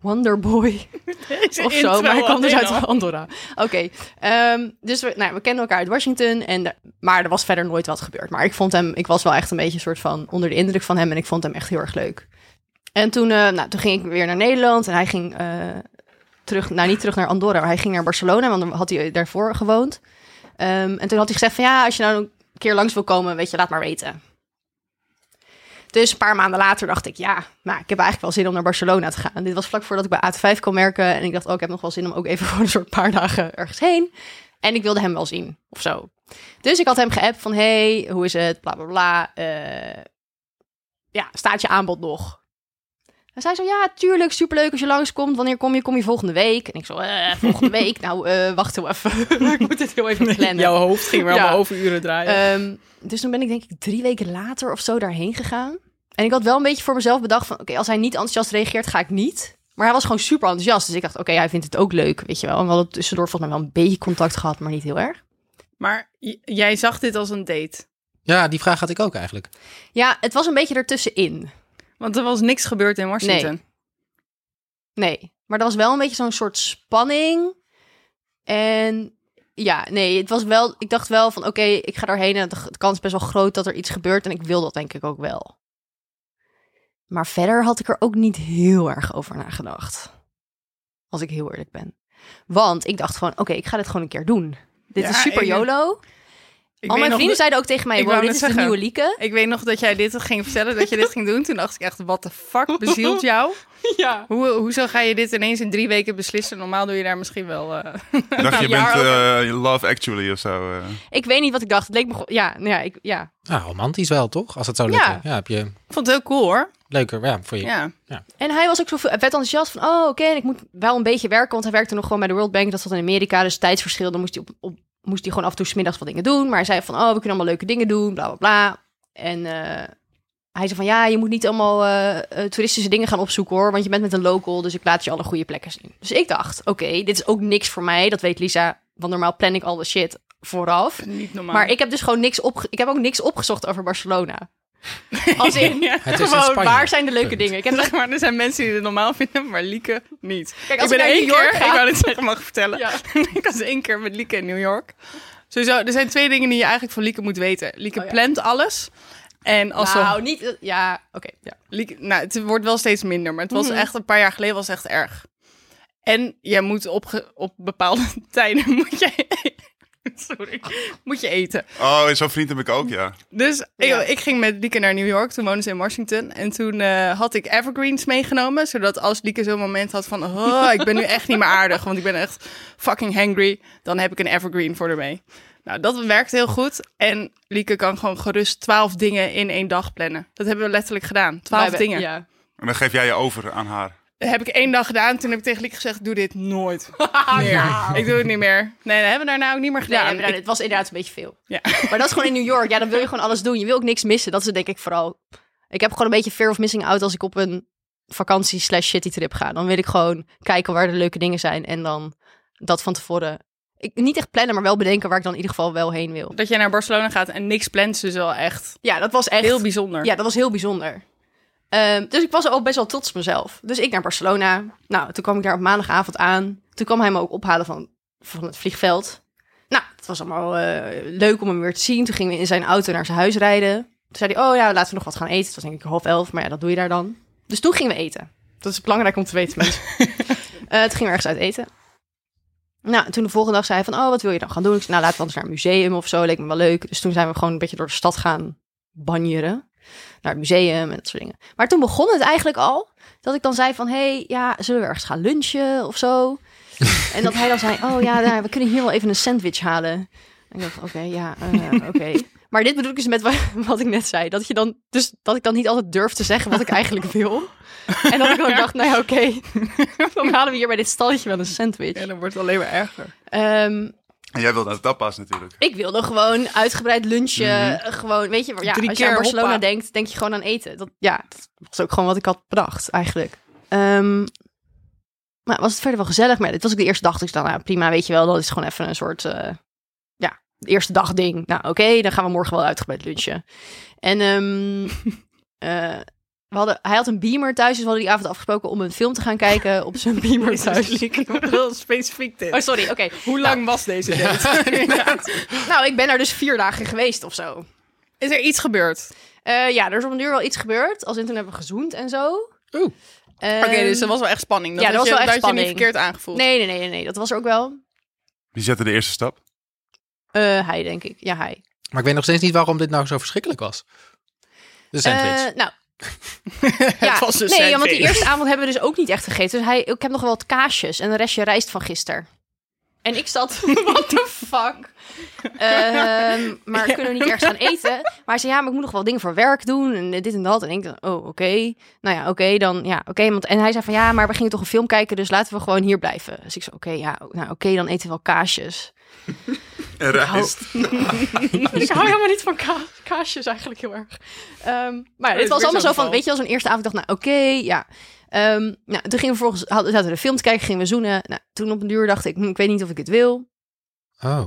Wonderboy of zo, maar hij kwam dus uit. Andorra. Oké, ehm, dus we, nou, we kenden elkaar uit Washington, en de- maar er was verder nooit wat gebeurd. Maar ik vond hem, ik was wel echt een beetje een soort van onder de indruk van hem en ik vond hem echt heel erg leuk. En toen, eh, nou, toen ging ik weer naar Nederland en hij ging eh, terug, nou niet terug naar Andorra, maar hij ging naar Barcelona, want dan had hij daarvoor gewoond. Ehm, en toen had hij gezegd van ja, als je nou een keer langs wil komen, weet je, laat maar weten. Dus een paar maanden later dacht ik, ja, nou, ik heb eigenlijk wel zin om naar Barcelona te gaan. Dit was vlak voordat ik bij AT5 kon werken. En ik dacht, oh, ik heb nog wel zin om ook even voor een soort paar dagen ergens heen. En ik wilde hem wel zien, of zo. Dus ik had hem geappt van, hey, hoe is het? Bla, bla, bla. Eh, ja, staat je aanbod nog? Hij zei zo, ja, tuurlijk, superleuk als je langskomt. Wanneer kom je? Kom je volgende week? En ik zo, eh, volgende week? Nou, eh, wacht heel even. ik moet dit heel even plannen. Jouw hoofd ging weer Ja. overuren draaien. Ehm, dus toen ben ik denk ik drie weken later of zo daarheen gegaan. En ik had wel een beetje voor mezelf bedacht van... oké, als hij niet enthousiast reageert, ga ik niet. Maar hij was gewoon super enthousiast. Dus ik dacht, oké, hij vindt het ook leuk, weet je wel. En we hadden tussendoor volgens mij wel een beetje contact gehad, maar niet heel erg. maar jij zag dit als een date. Ja, die vraag had ik ook eigenlijk. Ja, het was een beetje ertussenin. Want er was niks gebeurd in Washington. Nee, maar er was wel een beetje zo'n soort spanning. En ja, nee, het was wel... Ik dacht wel van, oké, ik ga daarheen en de de kans is best wel groot dat er iets gebeurt. En ik wil dat denk ik ook wel. Maar verder had ik er ook niet heel erg over nagedacht. Als ik heel eerlijk ben. Want ik dacht gewoon, oké, ik ga dit gewoon een keer doen. Dit Ja, is super YOLO. Ik Al mijn vrienden dat- zeiden ook tegen mij, wow, dit is de nieuwe Lieke. Ik weet nog dat jij dit ging vertellen, dat je dit ging doen. Toen dacht ik echt, wat de fuck bezielt jou? Ja. Hoe, hoezo ga je dit ineens in drie weken beslissen? Normaal doe je daar misschien wel... eh, Dacht je bent eh, Love Actually of zo. eh. Ik weet niet wat ik dacht. Het leek me ja, nou ja, ik, ja. Nou, romantisch wel, toch? Als het zou lukken. Ja, heb je Ik vond het heel cool hoor. leuker ja, voor je. Ja. En hij was ook zo vet enthousiast van, oh oké, en ik moet wel een beetje werken, want hij werkte nog gewoon bij de World Bank, dat zat in Amerika, dus tijdsverschil, dan moest hij, op, op, moest hij gewoon af en toe 's middags wat dingen doen. Maar hij zei van, oh, we kunnen allemaal leuke dingen doen, bla bla bla. En eh, hij zei van, ja, je moet niet allemaal eh, eh, toeristische dingen gaan opzoeken hoor, want je bent met een local, dus ik laat je alle goede plekken zien. Dus ik dacht, oké, dit is ook niks voor mij, dat weet Lisa, want normaal plan ik al de shit vooraf. Niet normaal. Maar ik heb dus gewoon niks op, ik heb ook niks opgezocht over Barcelona. Als in, Ja. Gewoon, waar zijn de leuke Punt. dingen? Ik heb Zeg maar, er zijn mensen die het normaal vinden, maar Lieke niet. Kijk, ik als ben ik naar één New York keer, ga- ik wou het zeggen, mag ik vertellen. Ja. ik was één keer met Lieke in New York. Sowieso, er zijn twee dingen die je eigenlijk van Lieke moet weten. Lieke Oh ja. plant alles. En als nou, niet... Ja, oké. ja. Lieke, nou, het wordt wel steeds minder, maar het was Mhm. echt een paar jaar geleden was het echt erg. En jij moet op, ge- op bepaalde tijden moet jij Sorry. Moet je eten. Oh, zo'n vriend heb ik ook, ja. Dus Ja. ik, ik ging met Lieke naar New York. Toen woonde ze in Washington. En toen eh, had ik evergreens meegenomen. Zodat als Lieke zo'n moment had van... Oh, ik ben nu echt niet meer aardig. Want ik ben echt fucking hangry. Dan heb ik een evergreen voor haar mee. Nou, dat werkt heel goed. En Lieke kan gewoon gerust twaalf dingen in één dag plannen. Dat hebben we letterlijk gedaan. Twaalf dingen. Ja. En dan geef jij je over aan haar. Heb ik één dag gedaan. Toen heb ik tegen Lieke gezegd... Doe dit nooit meer. Ik doe het niet meer. Nee, dat hebben we daarna ook niet meer Nee, gedaan. maar het was inderdaad een beetje veel. Ja. Maar dat is gewoon in New York. Ja, dan wil je gewoon alles doen. Je wil ook niks missen. Dat is denk ik vooral. Ik heb gewoon een beetje fear of missing out als ik op een vakantie slash shitty trip ga. Dan wil ik gewoon kijken waar de leuke dingen zijn. En dan dat van tevoren ik, niet echt plannen, maar wel bedenken waar ik dan in ieder geval wel heen wil. Dat jij naar Barcelona gaat en niks plant, is dus wel echt Ja, dat was echt heel bijzonder. Ja, dat was heel bijzonder. Ehm, dus ik was ook best wel trots op mezelf. Dus ik naar Barcelona. Nou, toen kwam ik daar op maandagavond aan. Toen kwam hij me ook ophalen van, van het vliegveld. Nou, het was allemaal eh, leuk om hem weer te zien. Toen gingen we in zijn auto naar zijn huis rijden. Toen zei hij, oh ja, laten we nog wat gaan eten. Het was denk ik half elf, maar ja, dat doe je daar dan. Dus toen gingen we eten. Dat is belangrijk om te weten, mensen. Eh, toen gingen we ergens uit eten. Nou, en toen de volgende dag zei hij van, oh, wat wil je dan gaan doen? Ik zei, nou, laten we anders naar een museum of zo. Leek me wel leuk. Dus toen zijn we gewoon een beetje door de stad gaan banjeren. Naar het museum en dat soort dingen. Maar toen begon het eigenlijk al. Dat ik dan zei van, hey, ja, zullen we ergens gaan lunchen of zo? en dat hij dan zei, oh ja, nou, we kunnen hier wel even een sandwich halen. En ik dacht, oké, ja, eh, oké. Maar dit bedoel ik dus met wa- wat ik net zei. Dat, je dan, dus, dat ik dan niet altijd durf te zeggen wat ik eigenlijk wil. En dat ik dan dacht, nou ja, oké. dan halen we hier bij dit stalletje wel een sandwich. En dan wordt het alleen maar erger. Ehm, En jij wilde naar de tapas natuurlijk. ik wilde gewoon uitgebreid lunchen. Gewoon, weet je, ja, Drie als je aan Barcelona hoppa. denkt, denk je gewoon aan eten. Dat, ja, dat was ook gewoon wat ik had bedacht, eigenlijk. Ehm, maar was het verder wel gezellig? Maar dit was ook de eerste dag. Dus ik dacht, nou prima, weet je wel, dat is gewoon even een soort, eh, ja, de eerste dag ding. Nou, oké, dan gaan we morgen wel uitgebreid lunchen. En ehm, eh, we hadden, hij had een beamer thuis, dus we hadden die avond afgesproken om een film te gaan kijken op zijn beamer thuis. Heel specifiek dit. Oh, sorry, oké. Hoe lang was deze date? Nou, ik ben daar dus vier dagen geweest of zo. Is er iets gebeurd? Eh, ja, er is op een duur wel iets gebeurd. Als in toen hebben we gezoend en zo. Oeh. Ehm, Oké, dus er was wel echt spanning. Dat ja, had was je, wel echt dat had je spanning. niet verkeerd aangevoeld. Nee, nee, nee, nee, nee. Dat was er ook wel. Wie zette de eerste stap? Eh, hij, denk ik. Ja, hij. Maar ik weet nog steeds niet waarom dit nou zo verschrikkelijk was. De sandwich. Eh, nou, ja, nee, want die eerste avond hebben we dus ook niet echt gegeten. Dus hij, ik heb nog wel wat kaasjes en een restje rijst van gisteren. En ik zat, what the fuck? Ehm, maar kunnen we niet ergens gaan eten? Maar hij zei, ja, maar ik moet nog wel dingen voor werk doen en dit en dat. En ik dacht, oh, oké. Nou ja, oké, dan, ja, oké. want en hij zei van, ja, maar we gingen toch een film kijken, dus laten we gewoon hier blijven. Dus ik zei, oké, ja, nou, oké, dan eten we wel kaasjes. En rijst. ik hou helemaal niet van ka- kaasjes eigenlijk heel erg. Ehm, maar ja, is dit was allemaal zo van, weet je, als een eerste avond dacht, nou oké, ja. Ehm, nou, toen gingen we vervolgens, hadden, zaten we de film te kijken, gingen we zoenen. Nou, toen op een duur dacht ik, hm, ik weet niet of ik het wil. oh.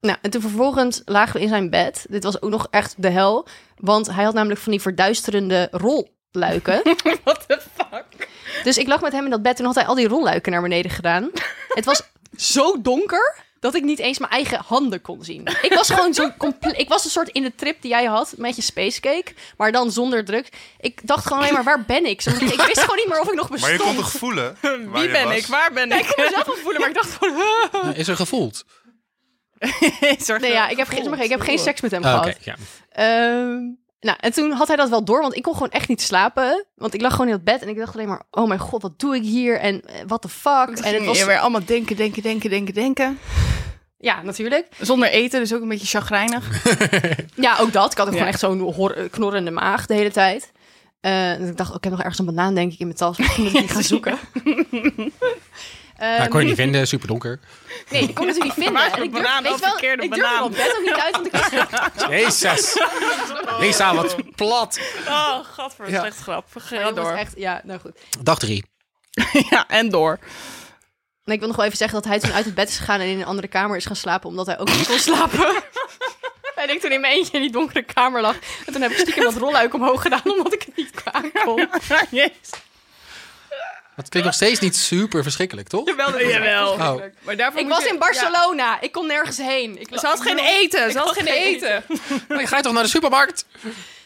Nou, en toen vervolgens lagen we in zijn bed. Dit was ook nog echt de hel, want hij had namelijk van die verduisterende rolluiken. What the fuck? dus ik lag met hem in dat bed en had hij al die rolluiken naar beneden gedaan. Het was zo donker dat ik niet eens mijn eigen handen kon zien. Ik was gewoon zo compleet. Ik was een soort in de trip die jij had met je spacecake, maar dan zonder druk. Ik dacht gewoon alleen maar waar ben ik? Zo, Ik wist gewoon niet meer of ik nog bestond. Maar je kon toch voelen? waar Wie je ben was? ik? Waar ben Ja, ik? ik kon mezelf wel voelen, maar ik dacht gewoon. Is er gevoeld? Nee, ja, ik heb, geen, ik heb geen seks met hem Ah, gehad. Oké, ja. Ehm, nou, en toen had hij dat wel door, want ik kon gewoon echt niet slapen. Want ik lag gewoon in het bed en ik dacht alleen maar, oh mijn god, wat doe ik hier? En eh, what the fuck? En En het was, je weer allemaal denken, denken, denken, denken, denken. Ja, natuurlijk. Zonder eten, dus ook een beetje chagrijnig. Ja, ook dat. Ik had ook Ja. gewoon echt zo'n knorrende maag de hele tijd. Eh, dus ik dacht, oh, ik heb nog ergens een banaan, denk ik, in mijn tas. Misschien moet ik die gaan zoeken. Nou, Ehm, kon je niet vinden, super donker. nee, ik kon het natuurlijk niet vinden. En ik durf, banaan weet wel, verkeerde ik banaan. op bed ook niet uit, want ik was Jezus. Lisa, wat plat. Oh, gadver, Ja. slecht grap. Ga door. echt, ja, nou goed. Dag drie. Ja, en door. En ik wil nog wel even zeggen dat hij toen uit het bed is gegaan en in een andere kamer is gaan slapen, omdat hij ook niet kon slapen. hij denkt toen in mijn eentje in die donkere kamer lag. En toen heb ik stiekem dat rolluik omhoog gedaan, omdat ik het niet kon. Jezus. Dat klinkt nog steeds niet super verschrikkelijk, toch? Jawel, jawel. Oh. Maar daarvoor Ik was je- in Barcelona. Ik kon nergens heen. Ik. Ze had geen eten. Ze had geen eten. Nou, je gaat toch naar de supermarkt?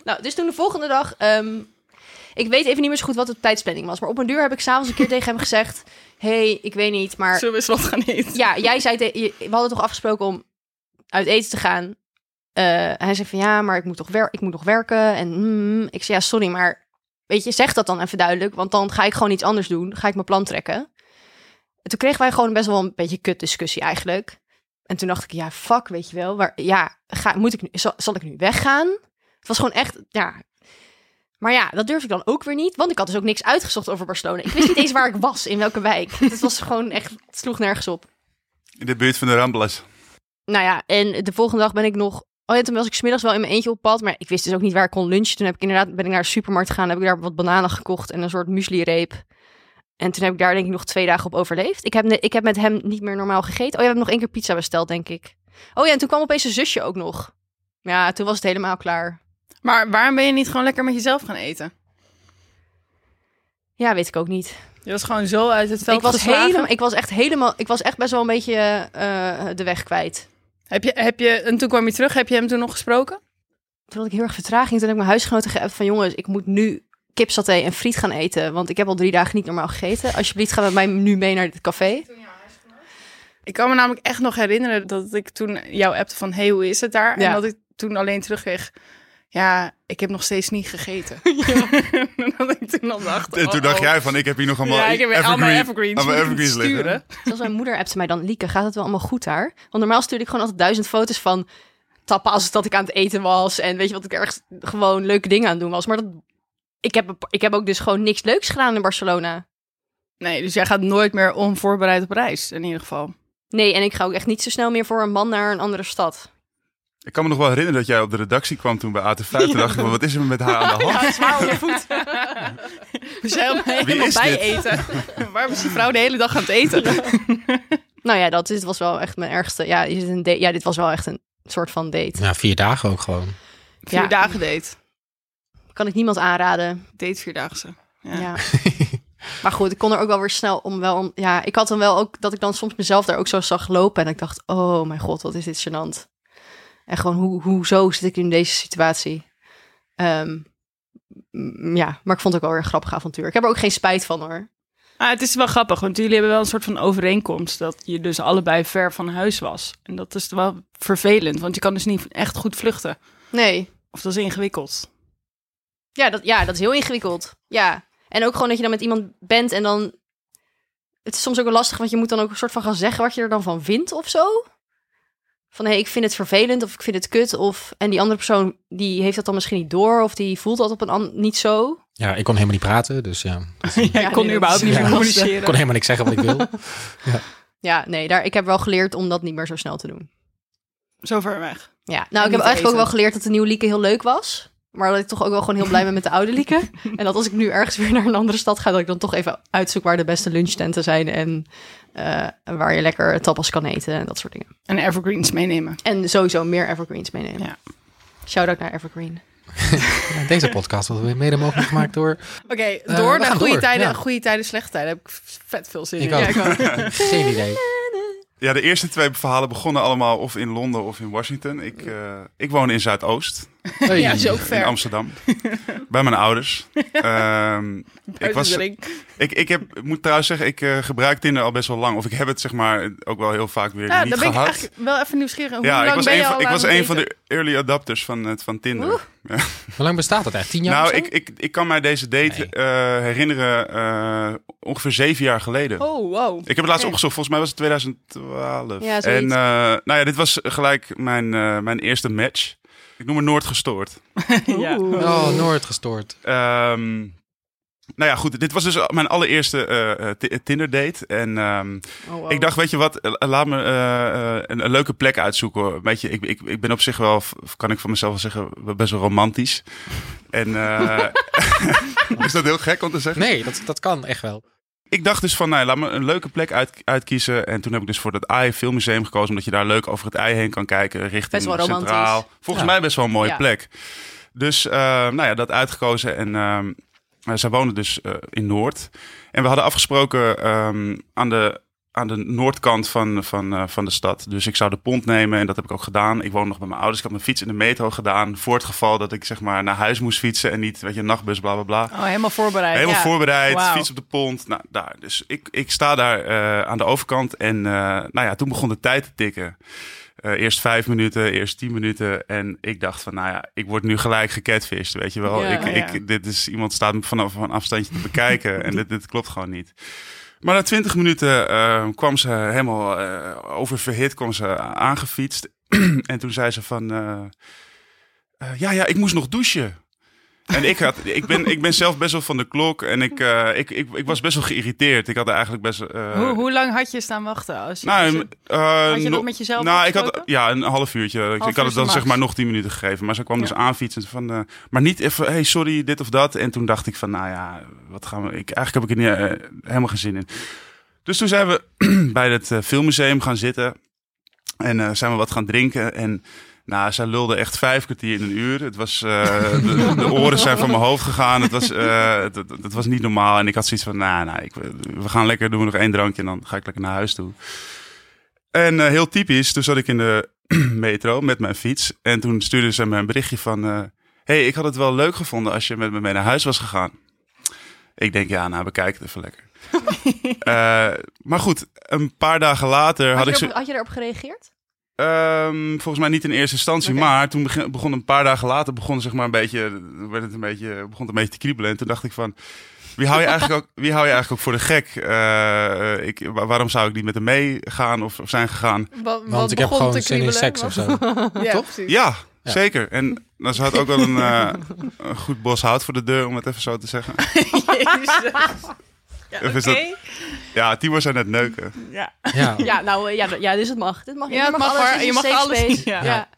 Nou, dus toen de volgende dag... ehm, ik weet even niet meer zo goed wat de tijdsplanning was. Maar op een duur heb ik s'avonds een keer tegen hem gezegd... hey, ik weet niet, maar... Zullen we eens wat gaan eten? Ja, jij zei... te- je- we hadden toch afgesproken om uit eten te gaan. Eh, hij zei van ja, maar ik moet toch wer ik moet nog werken. En mm, ik zei ja, sorry, maar weet je, zeg dat dan even duidelijk. Want dan ga ik gewoon iets anders doen. Ga ik mijn plan trekken. En toen kregen wij gewoon best wel een beetje kut discussie eigenlijk. En toen dacht ik, ja, fuck, weet je wel. Waar, ja, ga, moet ik nu, zal, zal ik nu weggaan? Het was gewoon echt, ja. Maar ja, dat durf ik dan ook weer niet. Want ik had dus ook niks uitgezocht over Barcelona. Ik wist niet eens waar ik was, in welke wijk. Het was gewoon echt, het sloeg nergens op. In de buurt van de Ramblas. Nou ja, en de volgende dag ben ik nog. Oh ja, toen was ik smiddags wel in mijn eentje op pad. Maar ik wist dus ook niet waar ik kon lunchen. Toen heb ik inderdaad ben ik naar de supermarkt gegaan. Heb ik daar wat bananen gekocht en een soort muesli-reep. En toen heb ik daar denk ik nog twee dagen op overleefd. Ik heb, ne- ik heb met hem niet meer normaal gegeten. Oh, je hebt nog één keer pizza besteld, denk ik. Oh ja, en toen kwam opeens zijn zusje ook nog. Ja, toen was het helemaal klaar. Maar waarom ben je niet gewoon lekker met jezelf gaan eten? Ja, weet ik ook niet. Je was gewoon zo uit het veld Ik was, helemaal, ik was echt helemaal, ik was echt best wel een beetje eh, de weg kwijt. Heb je, heb je, en toen kwam je terug, heb je hem toen nog gesproken? Toen had ik heel erg vertraging. Toen heb ik mijn huisgenoten geappt van jongens, ik moet nu kipsaté en friet gaan eten. Want ik heb al drie dagen niet normaal gegeten. Alsjeblieft, ga met mij nu mee naar dit café. Ik kan me namelijk echt nog herinneren dat ik toen jou appte van... hey, hoe is het daar? Ja. En dat ik toen alleen terugkreeg... Ja, ik heb nog steeds niet gegeten. en dat ik toen al dacht... En toen dacht oh, jij van, ik heb hier nog allemaal Ja, ik heb evergreen- evergreens. moet ik evergreens liggen. sturen. Zelfs mijn moeder appte mij dan, Lieke, gaat het wel allemaal goed daar? Want normaal stuurde ik gewoon altijd duizend foto's van tapas dat ik aan het eten was. En weet je wat ik ergens gewoon leuke dingen aan het doen was. Maar dat, ik, heb, ik heb ook dus gewoon niks leuks gedaan in Barcelona. Nee, dus jij gaat nooit meer onvoorbereid op reis, in ieder geval. Nee, en ik ga ook echt niet zo snel meer voor een man naar een andere stad. Ik kan me nog wel herinneren dat jij op de redactie kwam toen bij AT5. Toen dacht ik wat is er met haar aan de hand? zwaar onder voet. We zijn helemaal- bij dit? eten. Waarom is die vrouw de hele dag aan het eten? Nou ja, dat dit was wel echt mijn ergste. Ja, je zit een date- ja, dit was wel echt een soort van date. Ja, vier dagen ook gewoon. Vier Ja. dagen date. Kan ik niemand aanraden. Date vierdaagse. Ja. Ja. maar goed, ik kon er ook wel weer snel om wel. Om, ja, ik had dan wel ook dat ik dan soms mezelf daar ook zo zag lopen en ik dacht, oh mijn god, wat is dit gênant. En gewoon, hoe, hoezo zit ik in deze situatie? Ehm, ja, maar ik vond het ook wel weer een grappig avontuur. Ik heb er ook geen spijt van hoor. Ah, het is wel grappig, want jullie hebben wel een soort van overeenkomst dat je dus allebei ver van huis was. En dat is wel vervelend, want je kan dus niet echt goed vluchten. Nee. Of dat is ingewikkeld. Ja dat, ja, dat is heel ingewikkeld. Ja. En ook gewoon dat je dan met iemand bent en dan... Het is soms ook wel lastig, want je moet dan ook een soort van gaan zeggen wat je er dan van vindt of zo. Van, hé, hey, ik vind het vervelend of ik vind het kut. Of, en die andere persoon, die heeft dat dan misschien niet door. Of die voelt dat op een an- niet zo. Ja, ik kon helemaal niet praten, dus ja. Ja, kon nee, überhaupt niet meer Ja. Ik communiceren. kon helemaal niks zeggen wat ik wil. Ja, nee, daar, ik heb wel geleerd om dat niet meer zo snel te doen. Zo ver weg. Ja, nou, ik heb eigenlijk ook wel geleerd dat de nieuwe Lieke heel leuk was. Maar dat ik toch ook wel gewoon heel blij ben met de oude Lieke. en dat als ik nu ergens weer naar een andere stad ga, dat ik dan toch even uitzoek waar de beste lunchtenten zijn. En eh, waar je lekker tapas kan eten en dat soort dingen. En evergreens meenemen. En sowieso meer evergreens meenemen. Ja. Shout-out naar Evergreen. Ja, Deze podcast wordt weer mede mogelijk gemaakt door... Oké, we door naar goede door, tijden, ja. goede tijden, slechte tijden. Heb ik vet veel zin Ik in. ook. Ja, ik ook. Geen idee. Ja, de eerste twee verhalen begonnen allemaal of in Londen of in Washington. Ik, eh, ik woon in Zuidoost, Hey. Ja, is ook in ver. Amsterdam. bij mijn ouders. Ehm, ik, was, Uitzending. ik, ik, heb, ik moet trouwens zeggen, ik eh, gebruik Tinder al best wel lang. Of ik heb het zeg maar ook wel heel vaak weer Ja, niet dan ben ik gehad. eigenlijk wel even nieuwsgierig. Hoe ja, lang ik was, ben een je van, ik was een van de early adapters van, het van Tinder. Oeh. Hoe lang bestaat dat echt? Tien jaar nou, ik, ik, ik kan mij deze date Nee. eh, herinneren eh, ongeveer zeven jaar geleden. Oh, wow. Ik heb het laatst opgezocht, volgens mij was het 2012. Ja, en eh, nou ja, dit was gelijk mijn, eh, mijn eerste match. Ik noem het Noord gestoord. Ja. Oh, Noord gestoord. Ehm, nou ja, goed. Dit was dus mijn allereerste eh, eh, Ti- Tinder date. En ehm, Oh, wow. ik dacht, weet je wat, eh, laat me eh, eh, een, een leuke plek uitzoeken. Weet je, ik, ik, ik ben op zich wel, kan ik van mezelf wel zeggen, best wel romantisch. En eh, is dat heel gek om te zeggen? Nee, dat, dat kan echt wel. Ik dacht dus van, nou, laat me een leuke plek uit, uitkiezen. En toen heb ik dus voor dat AI Filmmuseum gekozen. Omdat je daar leuk over het ei heen kan kijken. Richting Best wel romantisch. Centraal. Volgens Ja. mij best wel een mooie Ja. plek. Dus, eh, nou ja, dat uitgekozen. En eh, zij wonen dus eh, in Noord. En we hadden afgesproken ehm, aan, de, aan de noordkant van, van, eh, van de stad. Dus ik zou de pont nemen. En dat heb ik ook gedaan. Ik woon nog bij mijn ouders. Ik had mijn fiets in de metro gedaan. Voor het geval dat ik zeg maar naar huis moest fietsen. En niet, weet je, nachtbus, bla bla bla. Oh, helemaal voorbereid. Helemaal ja. voorbereid, fiets op de pont. Nou, daar. Dus ik, ik sta daar eh, aan de overkant. En eh, nou ja, toen begon de tijd te tikken. Eerst vijf minuten, eerst tien minuten. En ik dacht van, nou ja, ik word nu gelijk gecatfished, weet je wel. Ja, ik, ja. Ik, dit is, iemand staat me vanaf een afstandje te bekijken. en dit, dit klopt gewoon niet. Maar na twintig minuten eh, kwam ze helemaal eh, oververhit, kwam ze aangefietst. en toen zei ze van, eh, ja, ja, ik moest nog douchen. En ik, had, ik, ben, ik ben zelf best wel van de klok en ik, eh, ik, ik, ik was best wel geïrriteerd. Ik had eigenlijk best... eh, hoe, hoe lang had je staan wachten? Als je, nou, als je- eh, had je dat met jezelf Nou, ik had ja, een half uurtje. Ik- ik had het dan max. zeg maar nog tien minuten gegeven. Maar ze kwam dus aanfietsen van... maar niet even, hey, sorry, dit of dat. En toen dacht ik van, nou ja, wat gaan we... Ik, eigenlijk heb ik er niet, helemaal geen zin in. Dus toen zijn we bij het filmmuseum gaan zitten. En zijn we wat gaan drinken. En nou, zij lulde echt vijf kwartier in een uur. Het was, eh, de, de oren zijn van mijn hoofd gegaan. Het was, eh, het, het- het was niet normaal. En ik had zoiets van, nou, nou ik, we gaan lekker, doen we nog één drankje en dan ga ik lekker naar huis toe. En eh, heel typisch, toen zat ik in de metro met mijn fiets. En toen stuurde ze me een berichtje van... hey, ik had het wel leuk gevonden als je met me mee naar huis was gegaan. Ik denk, ja, nou, bekijk het even lekker. Maar goed, een paar dagen later had, Had, ik had je erop gereageerd? Ehm, volgens mij niet in eerste instantie, maar toen begon een paar dagen later begon zeg maar een beetje, werd het een beetje, begon het een beetje te kriebelen. En toen dacht ik van, wie hou je eigenlijk ook, wie hou je eigenlijk ook voor de gek? Eh, ik, wa- waarom zou ik niet met hem meegaan of, of zijn gegaan? Wat, Want ik heb gewoon te zin in kriebelen? seks of zo. Ja, Toch? Ja, Ja. zeker. En dan ze had ook wel een, eh, een goed bos hout voor de deur, om het even zo te zeggen. Jezus. Ja, Of is dat- Ja, Timo zei net neuken. Ja. Ja. Ja, nou eh, ja, ja, dus het mag. Dit mag, Ja, het mag alles. Dit is Je mag alles. Ja.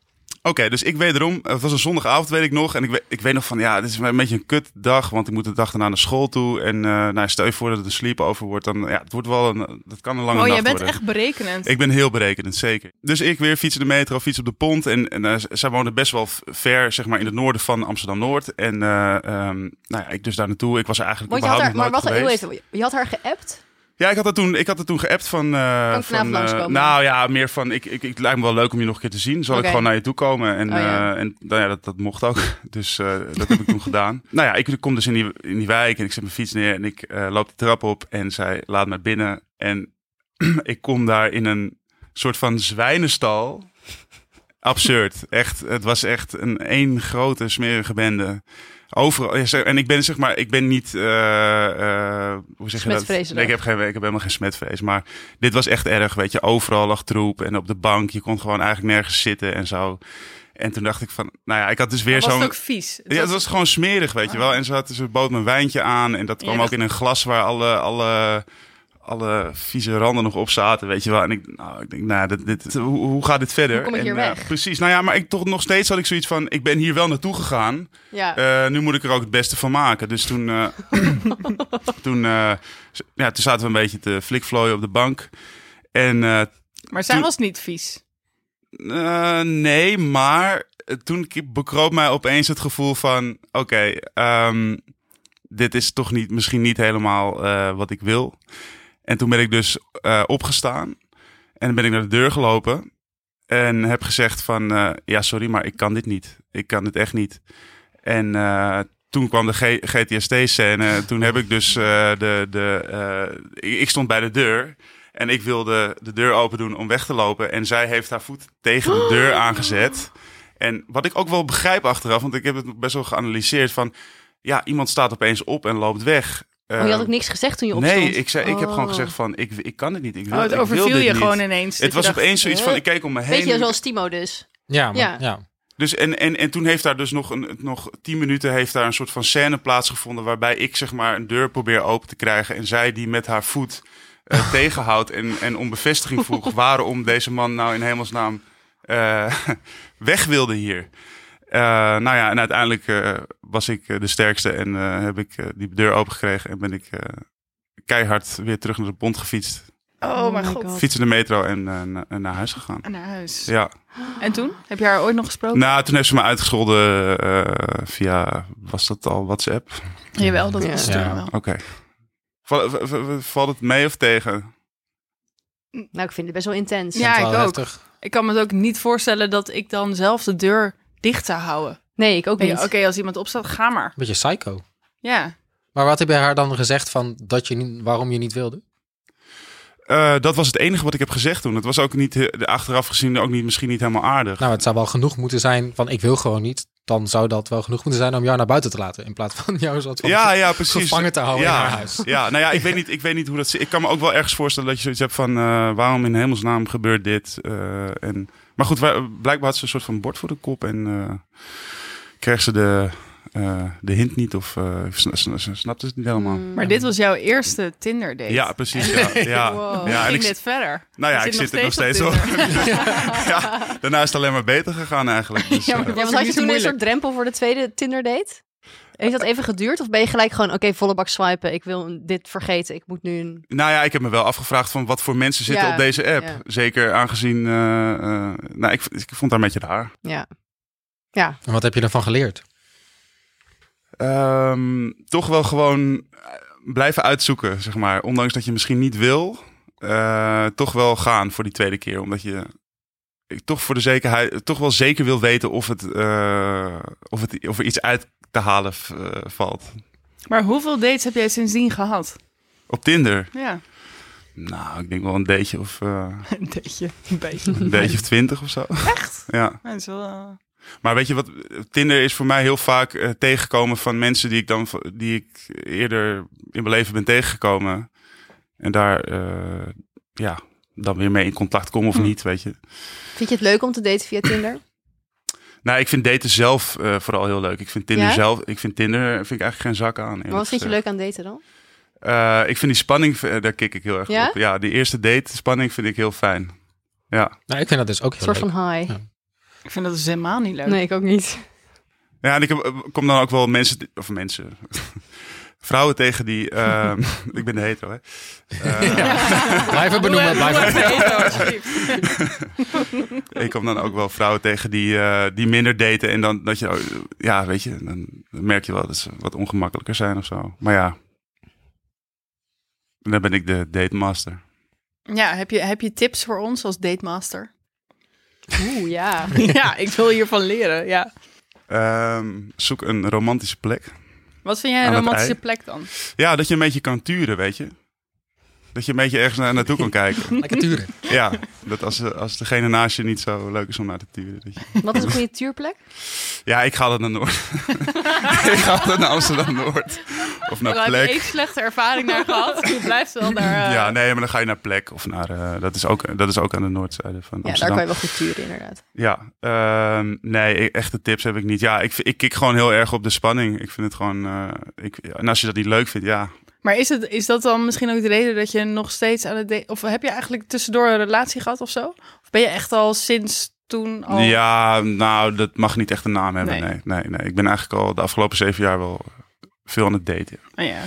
Oké, dus ik wederom, het was een zondagavond, weet ik nog. En ik weet, ik weet nog van, ja, dit is een beetje een kutdag, want ik moet de dag daarna naar school toe. En eh nou, stel je voor dat het een sleepover wordt, dan, ja, het wordt wel een, dat kan een lange Oh, nacht jij bent worden. echt berekenend. Ik ben heel berekenend, zeker. Dus ik weer fietsen de metro, fiets op de pont. En, en eh, zij woonde best wel ver, zeg maar, in het noorden van Amsterdam-Noord. En eh, ehm, nou ja, ik dus daar naartoe. Ik was er eigenlijk Want je had haar, maar wacht geweest. even. Je had haar geappt? Ja, ik had het toen, ik had het toen geappt van... vanavond van, langskomen? nou ja, meer van, ik, ik, het lijkt me wel leuk om je nog een keer te zien. Zal ik gewoon naar je toe komen? En, Oh, ja. eh, en nou ja, dat, dat mocht ook. Dus dat heb ik toen gedaan. Nou ja, ik kom dus in die, in die wijk en ik zet mijn fiets neer en ik loop de trap op. En zij laat me binnen. En ik kom daar in een soort van zwijnenstal. Absurd. Echt, het was echt een één grote smerige bende. Overal. En ik ben zeg maar, ik ben niet. eh, eh, hoe zeg je dat? Nee, ik heb, geen, ik heb helemaal geen smetvrees. Maar dit was echt erg. Weet je, overal lag troep. En op de bank. Je kon gewoon eigenlijk nergens zitten en zo. En toen dacht ik van, nou ja, ik had dus weer was het zo'n. ook vies? Het Ja, het was gewoon smerig, weet je wel. En ze, had, ze bood me een wijntje aan. En dat kwam ook in een glas waar alle, alle, alle vieze randen nog op zaten, weet je wel. En ik, nou, ik denk, nou, dit, dit, hoe, hoe gaat dit verder? Hoe kom ik En, hier eh, weg? precies. Nou ja, maar ik toch nog steeds had ik zoiets van, ik ben hier wel naartoe gegaan. Ja. Eh, nu moet ik er ook het beste van maken. Dus toen, eh, toen, eh, ja, toen zaten we een beetje te flikvlooien op de bank. En eh, Maar zij toen- was niet vies. eh, nee, maar toen bekroop mij opeens het gevoel van: oké, ehm, dit is toch niet, misschien niet helemaal eh, wat ik wil. En toen ben ik dus eh, opgestaan en ben ik naar de deur gelopen en heb gezegd van eh, ja, sorry, maar ik kan dit niet. Ik kan dit echt niet. En eh, toen kwam de G- GTST-scène. Toen heb ik dus de. de ik ik stond bij de deur. En ik wilde de deur open doen om weg te lopen. En zij heeft haar voet tegen de deur aangezet. En wat ik ook wel begrijp achteraf, want ik heb het best wel geanalyseerd van. Ja, iemand staat opeens op en loopt weg. Oh, je had ook niks gezegd toen je opstond? Nee, ik, zei, ik heb gewoon Oh. gezegd van, ik, ik kan het niet. Ik wil, Oh, het ik wil overviel dit je niet. gewoon ineens. Het je was dacht, opeens zoiets van, ik keek om me heen. Beetje zoals Timo dus. Ja, maar, Ja. ja. Dus en, en, en toen heeft daar dus nog, een, nog tien minuten heeft daar een soort van scène plaatsgevonden. Waarbij ik zeg maar een deur probeer open te krijgen. En zij die met haar voet eh, tegenhoudt en, en om bevestiging vroeg. waarom deze man nou in hemelsnaam eh, weg wilde hier. Eh, nou ja, en uiteindelijk eh, was ik eh, de sterkste en eh, heb ik die deur open gekregen. En ben ik eh, keihard weer terug naar de pont gefietst. Oh, mijn my god. God. Fietsen de metro en, na- en naar huis gegaan. En naar huis. Ja. En toen? Heb je haar ooit nog gesproken? Nou, toen heeft ze me uitgescholden eh, via, was dat al WhatsApp? Jawel, dat Ja. was Ja. toen wel. Oké. Valt het mee of tegen? Nou, ik vind het best wel intens. Ja, ik ook. heftig. Ik kan me het ook niet voorstellen dat ik dan zelf de deur dicht zou houden. Nee, ik ook niet. Oké, als iemand opstaat, ga maar. Beetje psycho. Ja. Maar wat heb je haar dan gezegd van dat je niet, waarom je niet wilde? Eh, dat was het enige wat ik heb gezegd toen. Het was ook niet, achteraf gezien, ook niet, misschien niet helemaal aardig. Nou, het zou wel genoeg moeten zijn van ik wil gewoon niet. Dan zou dat wel genoeg moeten zijn om jou naar buiten te laten. In plaats van jou soort van ja, ja, precies. gevangen te houden ja, in haar huis. Ja, nou ja, ik weet niet, ik weet niet hoe dat zit. Ik kan me ook wel ergens voorstellen dat je zoiets hebt van... eh, waarom in hemelsnaam gebeurt dit? Eh, en, maar goed, wij- blijkbaar had ze een soort van bord voor de kop. En eh, kreeg ze de eh, de hint niet of eh, sna- sna- snapte het niet helemaal. Mm. Maar dit was jouw eerste Tinder date. Ja, precies. Ja, ja. Wow. ja en ging ik, dit verder. nou ja, ik zit er nog steeds op. Ja, daarna is het alleen maar beter gegaan eigenlijk. Dus, Ja, maar eh, Ja, Was had je toen een soort drempel voor de tweede Tinder date? Heeft dat even geduurd? Of ben je gelijk gewoon, oké, volle bak swipen. Ik wil dit vergeten. Ik moet nu een... Nou ja, ik heb me wel afgevraagd van wat voor mensen zitten Ja, op deze app. ja. Zeker aangezien, eh, eh, nou, ik, ik vond daar een beetje raar. Ja. Ja. En wat heb je ervan geleerd? Ehm, toch wel gewoon eh, blijven uitzoeken, zeg maar. Ondanks dat je misschien niet wil, eh, toch wel gaan voor die tweede keer. Omdat je ik toch voor de zekerheid, toch wel zeker wil weten of, het, eh, of, het, of er iets uit te halen valt. Maar hoeveel dates heb jij sindsdien gehad? Op Tinder, Ja, nou, ik denk wel een dateje of een dateje. Een beetje. een dateje of twintig of zo. Echt? Ja. Dat is wel... Maar weet je wat? Tinder is voor mij heel vaak eh, tegengekomen van mensen die ik dan die ik eerder in mijn leven ben tegengekomen. En daar eh, ja, dan weer mee in contact kom of Hm. niet, weet je. Vind je het leuk om te daten via Tinder? Nou, ik vind daten zelf eh, vooral heel leuk. Ik vind Tinder Ja? zelf, ik vind Tinder vind ik eigenlijk geen zak aan. Maar wat vind je leuk aan daten dan? Eh, ik vind die spanning, daar kik ik heel erg Ja? op. Ja, die eerste date spanning vind ik heel fijn. Ja. Nou, ik vind dat dus ook Een heel soort leuk. van high. Ja. Ik vind dat dus helemaal niet leuk. Nee, ik ook niet. Ja, en ik heb, kom dan ook wel mensen, of mensen, vrouwen tegen die, eh, ik ben de hetero, hè. Eh, Blijven benoemen, blijven. Ik kom dan ook wel vrouwen tegen die, eh, die minder daten. En dan dat je, oh, ja, weet je, dan merk je wel dat ze wat ongemakkelijker zijn of zo. Maar ja, dan ben ik de date master. Ja, heb je, heb je tips voor ons als datemaster? Oeh, ja. ja, ik wil hiervan leren, ja. Ehm, zoek een romantische plek. Wat vind jij een romantische plek dan? Ja, dat je een beetje kan turen, weet je. Dat je een beetje ergens naar, naartoe kan kijken. Lekker turen. Ja, dat als, als degene naast je niet zo leuk is om naar te turen. Dat je... Wat is een goede tuurplek? Ja, ik ga altijd naar Noord. ik ga altijd naar Amsterdam-Noord. Of naar Daar heb je plek. één slechte ervaring naar gehad. Je blijft wel daar... eh, Ja, nee, maar dan ga je naar plek of naar. eh, dat, is ook, dat is ook aan de noordzijde van Ja, daar Amsterdam. kan je wel goed turen, inderdaad. Ja, ehm, nee, e- echte tips heb ik niet. Ja, ik, ik kik gewoon heel erg op de spanning. Ik vind het gewoon. eh, ik, en als je dat niet leuk vindt, ja. Maar is, het, is dat dan misschien ook de reden dat je nog steeds aan het. Of heb je eigenlijk tussendoor een relatie gehad of zo? Of ben je echt al sinds toen al... Ja, nou, dat mag niet echt een naam hebben. Nee. Nee, nee, nee. Ik ben eigenlijk al de afgelopen zeven jaar wel veel aan het daten. Oh ja.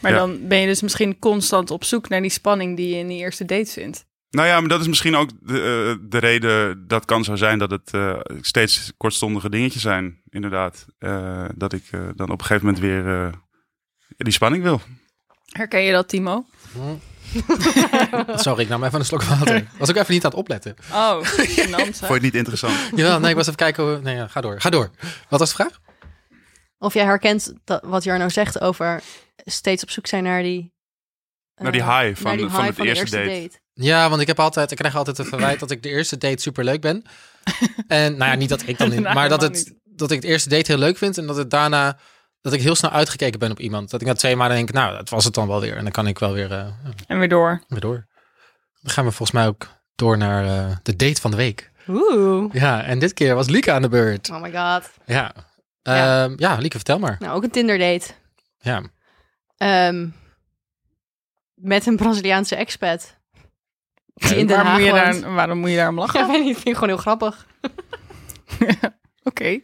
Maar Ja. dan ben je dus misschien constant op zoek naar die spanning die je in die eerste date vindt. Nou ja, maar dat is misschien ook de, eh, de reden. Dat kan zo zijn dat het eh, steeds kortstondige dingetjes zijn, inderdaad. Eh, dat ik dan op een gegeven moment weer die spanning wil. Herken je dat, Timo? Sorry, ik nam even een slok water. Was ook even niet aan het opletten. Oh, gênant, hè? Vond je het niet interessant? Ja, nee, ik was even kijken. Hoe... Nee, ja, ga door. Ga door. Wat was de vraag? Of jij herkent dat, wat Jarno zegt over steeds op zoek zijn naar die... eh, Naar die high van- die van eerste date. Ja, want ik heb altijd, ik krijg altijd het verwijt dat ik de eerste date super leuk ben. En nou ja, niet dat ik dan Nou, maar dat, het, dat ik het eerste date heel leuk vind en dat het daarna dat ik heel snel uitgekeken ben op iemand. Dat ik na twee maanden denk, nou, dat was het dan wel weer. En dan kan ik wel weer, eh, En weer door. weer door. Dan gaan we volgens mij ook door naar eh, de date van de week. Oeh. Ja, en dit keer was Lieke aan de beurt. Oh my god. Ja. Ja. Ehm, ja, Lieke, vertel maar. Nou, ook een Tinder date. Ja. Ehm, met een Braziliaanse expat. Die in Den waarom, Haag moet je daar, waarom moet je daarom lachen? Ja, weet niet, vind ik gewoon heel grappig. Oké.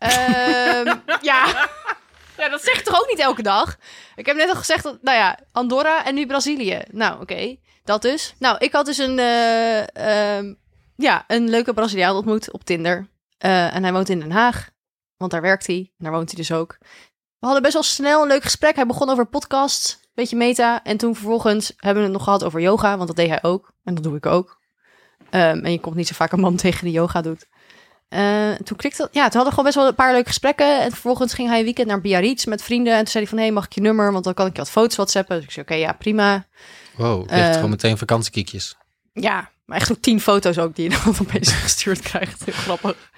Ehm, ja. ja, dat zeg toch ook niet elke dag? Ik heb net al gezegd, dat, nou ja, Andorra en nu Brazilië. Nou, oké, dat dus. Nou, ik had dus een, eh, ehm, ja, een leuke Braziliaan ontmoet op Tinder. Eh, en hij woont in Den Haag, want daar werkt hij. En daar woont hij dus ook. We hadden best wel snel een leuk gesprek. Hij begon over podcasts, beetje meta. En toen vervolgens hebben we het nog gehad over yoga, want dat deed hij ook. En dat doe ik ook. Ehm, en je komt niet zo vaak een man tegen die yoga doet. Eh, toen klikte ja, toen hadden we gewoon best wel een paar leuke gesprekken. En vervolgens ging hij een weekend naar Biarritz met vrienden. En toen zei hij van, hé, mag ik je nummer? Want dan kan ik je wat foto's whatsappen. Dus ik zei, oké, ja, prima. Wow, je hebt Ehm, gewoon meteen vakantiekiekjes. Ja, maar echt ook tien foto's ook die je dan opeens gestuurd krijgt. Heel grappig.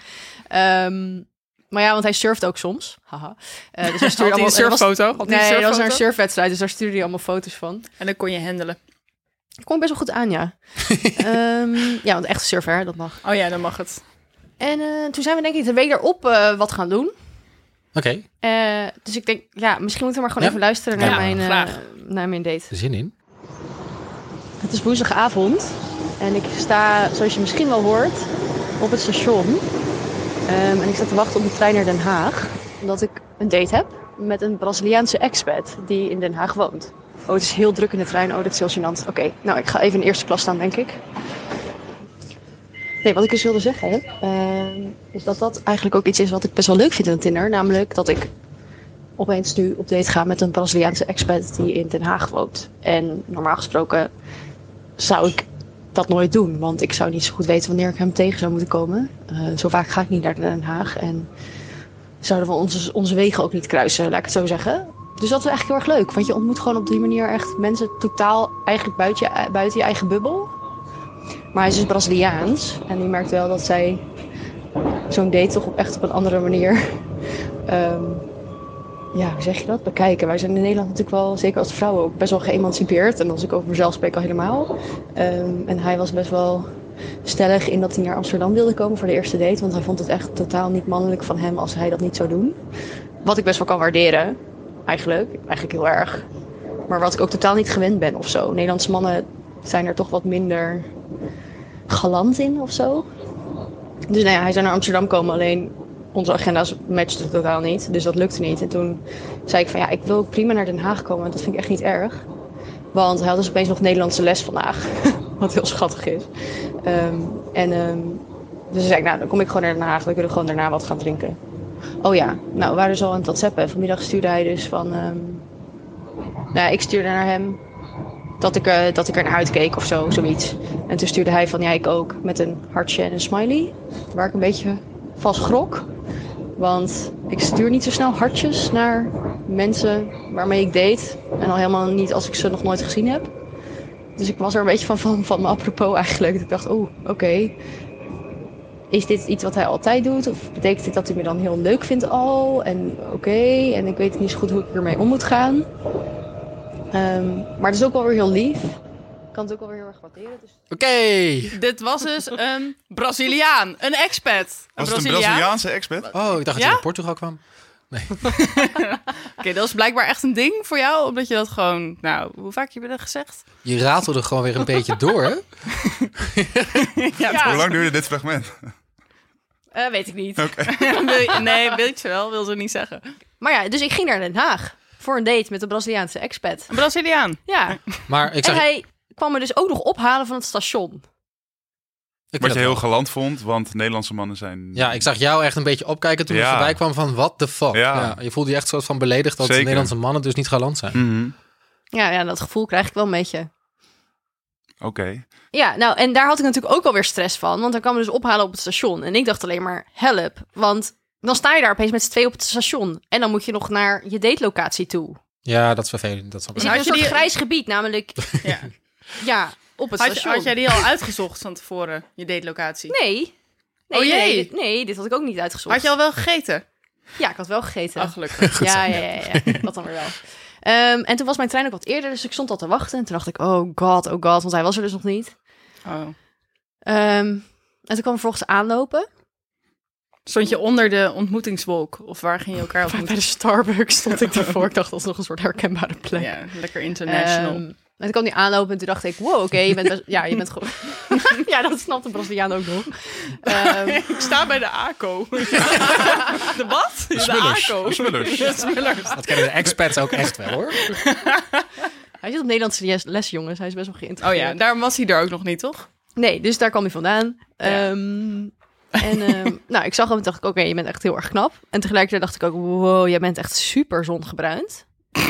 Ehm, maar ja, want hij surft ook soms. Haha. Eh, dus hij stuurde een allemaal... was- surffoto? Een Nee, dat was naar een surfwedstrijd. Dus daar stuurde hij allemaal foto's van. En dan kon je handelen. Kom best wel goed aan, ja. Ehm, ja, want echt surfer, dat mag. Oh ja, dan mag het. En eh, toen zijn we denk ik de week erop eh, wat gaan doen. Oké, Eh, dus ik denk, ja, misschien moeten we maar gewoon Ja? even luisteren naar, Ja, mijn, eh, naar mijn date. zin in. Het is woensdagavond en ik sta, zoals je misschien wel hoort, op het station. Ehm, en ik sta te wachten op de trein naar Den Haag. Omdat ik een date heb met een Braziliaanse expat die in Den Haag woont. Oh, het is heel druk in de trein. Oh, dat is heel gênant. Oké, nou, ik ga even in de eerste klas staan, denk ik. Nee, wat ik dus wilde zeggen, ehm, is dat dat eigenlijk ook iets is wat ik best wel leuk vind aan Tinder. Namelijk dat ik opeens nu op date ga met een Braziliaanse expat die in Den Haag woont. En normaal gesproken zou ik dat nooit doen. Want ik zou niet zo goed weten wanneer ik hem tegen zou moeten komen. Eh, zo vaak ga ik niet naar Den Haag. En zouden we onze, onze wegen ook niet kruisen, laat ik het zo zeggen. Dus dat is eigenlijk heel erg leuk. Want je ontmoet gewoon op die manier echt mensen totaal eigenlijk buiten buiten je eigen bubbel. Maar hij is dus Braziliaans. En je merkt wel dat zij zo'n date toch echt op een andere manier... ehm, ja, hoe zeg je dat? Bekijken. Wij zijn in Nederland natuurlijk wel, zeker als vrouwen, ook best wel geëmancipeerd. En als ik over mezelf spreek, al helemaal. Ehm, en hij was best wel stellig in dat hij naar Amsterdam wilde komen voor de eerste date. Want hij vond het echt totaal niet mannelijk van hem als hij dat niet zou doen. Wat ik best wel kan waarderen, eigenlijk. Eigenlijk heel erg. Maar wat ik ook totaal niet gewend ben of zo. Nederlandse mannen zijn er toch wat minder galant in of zo. Dus nou ja, hij zou naar Amsterdam komen, alleen onze agenda's matchten totaal niet. Dus dat lukte niet. En toen zei ik van ja, ik wil prima naar Den Haag komen. Dat vind ik echt niet erg. Want hij had dus opeens nog Nederlandse les vandaag. Wat heel schattig is. Ehm, en ehm, dus zei ik, nou dan kom ik gewoon naar Den Haag. Dan kunnen we gewoon daarna wat gaan drinken. Oh ja, nou we waren dus al aan het whatsappen. Vanmiddag stuurde hij dus van... ehm, nou ja, ik stuurde naar hem dat ik, eh, dat ik er naar uitkeek of zo, zoiets. En toen stuurde hij van ja, ik ook. Met een hartje en een smiley. Waar ik een beetje van schrok. Want ik stuur niet zo snel hartjes naar mensen waarmee ik date. En al helemaal niet als ik ze nog nooit gezien heb. Dus ik was er een beetje van, van, van me apropos eigenlijk. Ik dacht, oh, oké. Is dit iets wat hij altijd doet? Of betekent dit dat hij me dan heel leuk vindt al? En oké, en ik weet niet zo goed hoe ik ermee om moet gaan. Ehm, maar het is ook wel weer heel lief. Ik kan het ook wel weer heel erg waarderen. Dus... Oké. Dit was dus een Braziliaan, een expat. Was het een Braziliaanse expert? Oh, ik dacht dat Ja? hij uit Portugal kwam. Oké, dat is blijkbaar echt een ding voor jou, omdat je dat gewoon, nou, hoe vaak heb je dat gezegd? Je ratelde gewoon weer een beetje door, hè? Ja, Hoe lang duurde dit fragment? Eh, weet ik niet. Je- nee, weet je wel, wil ze niet zeggen. Maar ja, dus ik ging naar Den Haag. Voor een date met een Braziliaanse expat. Een Braziliaan. Ja, Maar ik en hij kwam me dus ook nog ophalen van het station. ik Wat vind je dat heel wel. galant vond, want Nederlandse mannen zijn... Ja, ik zag jou echt een beetje opkijken toen Ja. je voorbij kwam van what the fuck. Ja. Ja. je voelde je echt soort van beledigd dat Zeker. Nederlandse mannen dus niet galant zijn. Mhm. Ja, ja, dat gevoel krijg ik wel een beetje. Oké. Ja, nou, en daar had ik natuurlijk ook alweer stress van. Want hij kwam me dus ophalen op het station. En ik dacht alleen maar, help. Want dan sta je daar opeens met z'n twee op het station. En dan moet je nog naar je datelocatie toe. Ja, dat is vervelend. Dat in had een je soort die- grijs gebied, namelijk Ja. ja, op het Had, station. had jij die al uitgezocht van tevoren, je datelocatie? Nee. Nee, Oh, jee. nee, dit, nee, dit had ik ook niet uitgezocht. Had je al wel gegeten? Ja, ik had wel gegeten. Oh, gelukkig. ja, ja, ja, ja, dat dan weer wel. Ehm, en toen was mijn trein ook wat eerder, dus ik stond al te wachten. En toen dacht ik, oh god, oh god, want hij was er dus nog niet. Oh. Ehm, en toen kwam vervolgens aanlopen. Stond je onder de ontmoetingswolk? Of waar ging je elkaar Bij de ontmoeten? Starbucks stond ik daarvoor. Ik dacht, dat is nog een soort herkenbare plek. Ja, lekker international. Ehm, en toen kwam hij aanlopen en toen dacht ik, wow, oké, je bent best- ja, je bent gewoon... ja, dat snapt de Braziliaan ook nog. Ehm, ik sta bij de ACO. de wat? De. ACO. De Smullers. De Smullers. Dat kennen de expats ook echt wel, hoor. hij zit op Nederlandse les, les, jongens. Hij is best wel Oh geïnteresseerd. ja, daar was hij er ook nog niet, toch? Nee, dus daar kwam hij vandaan. Ja. Ehm, en ehm, nou, ik zag hem en dacht ik, oké, je bent echt heel erg knap. En tegelijkertijd dacht ik ook, wow, jij bent echt super zongebruind.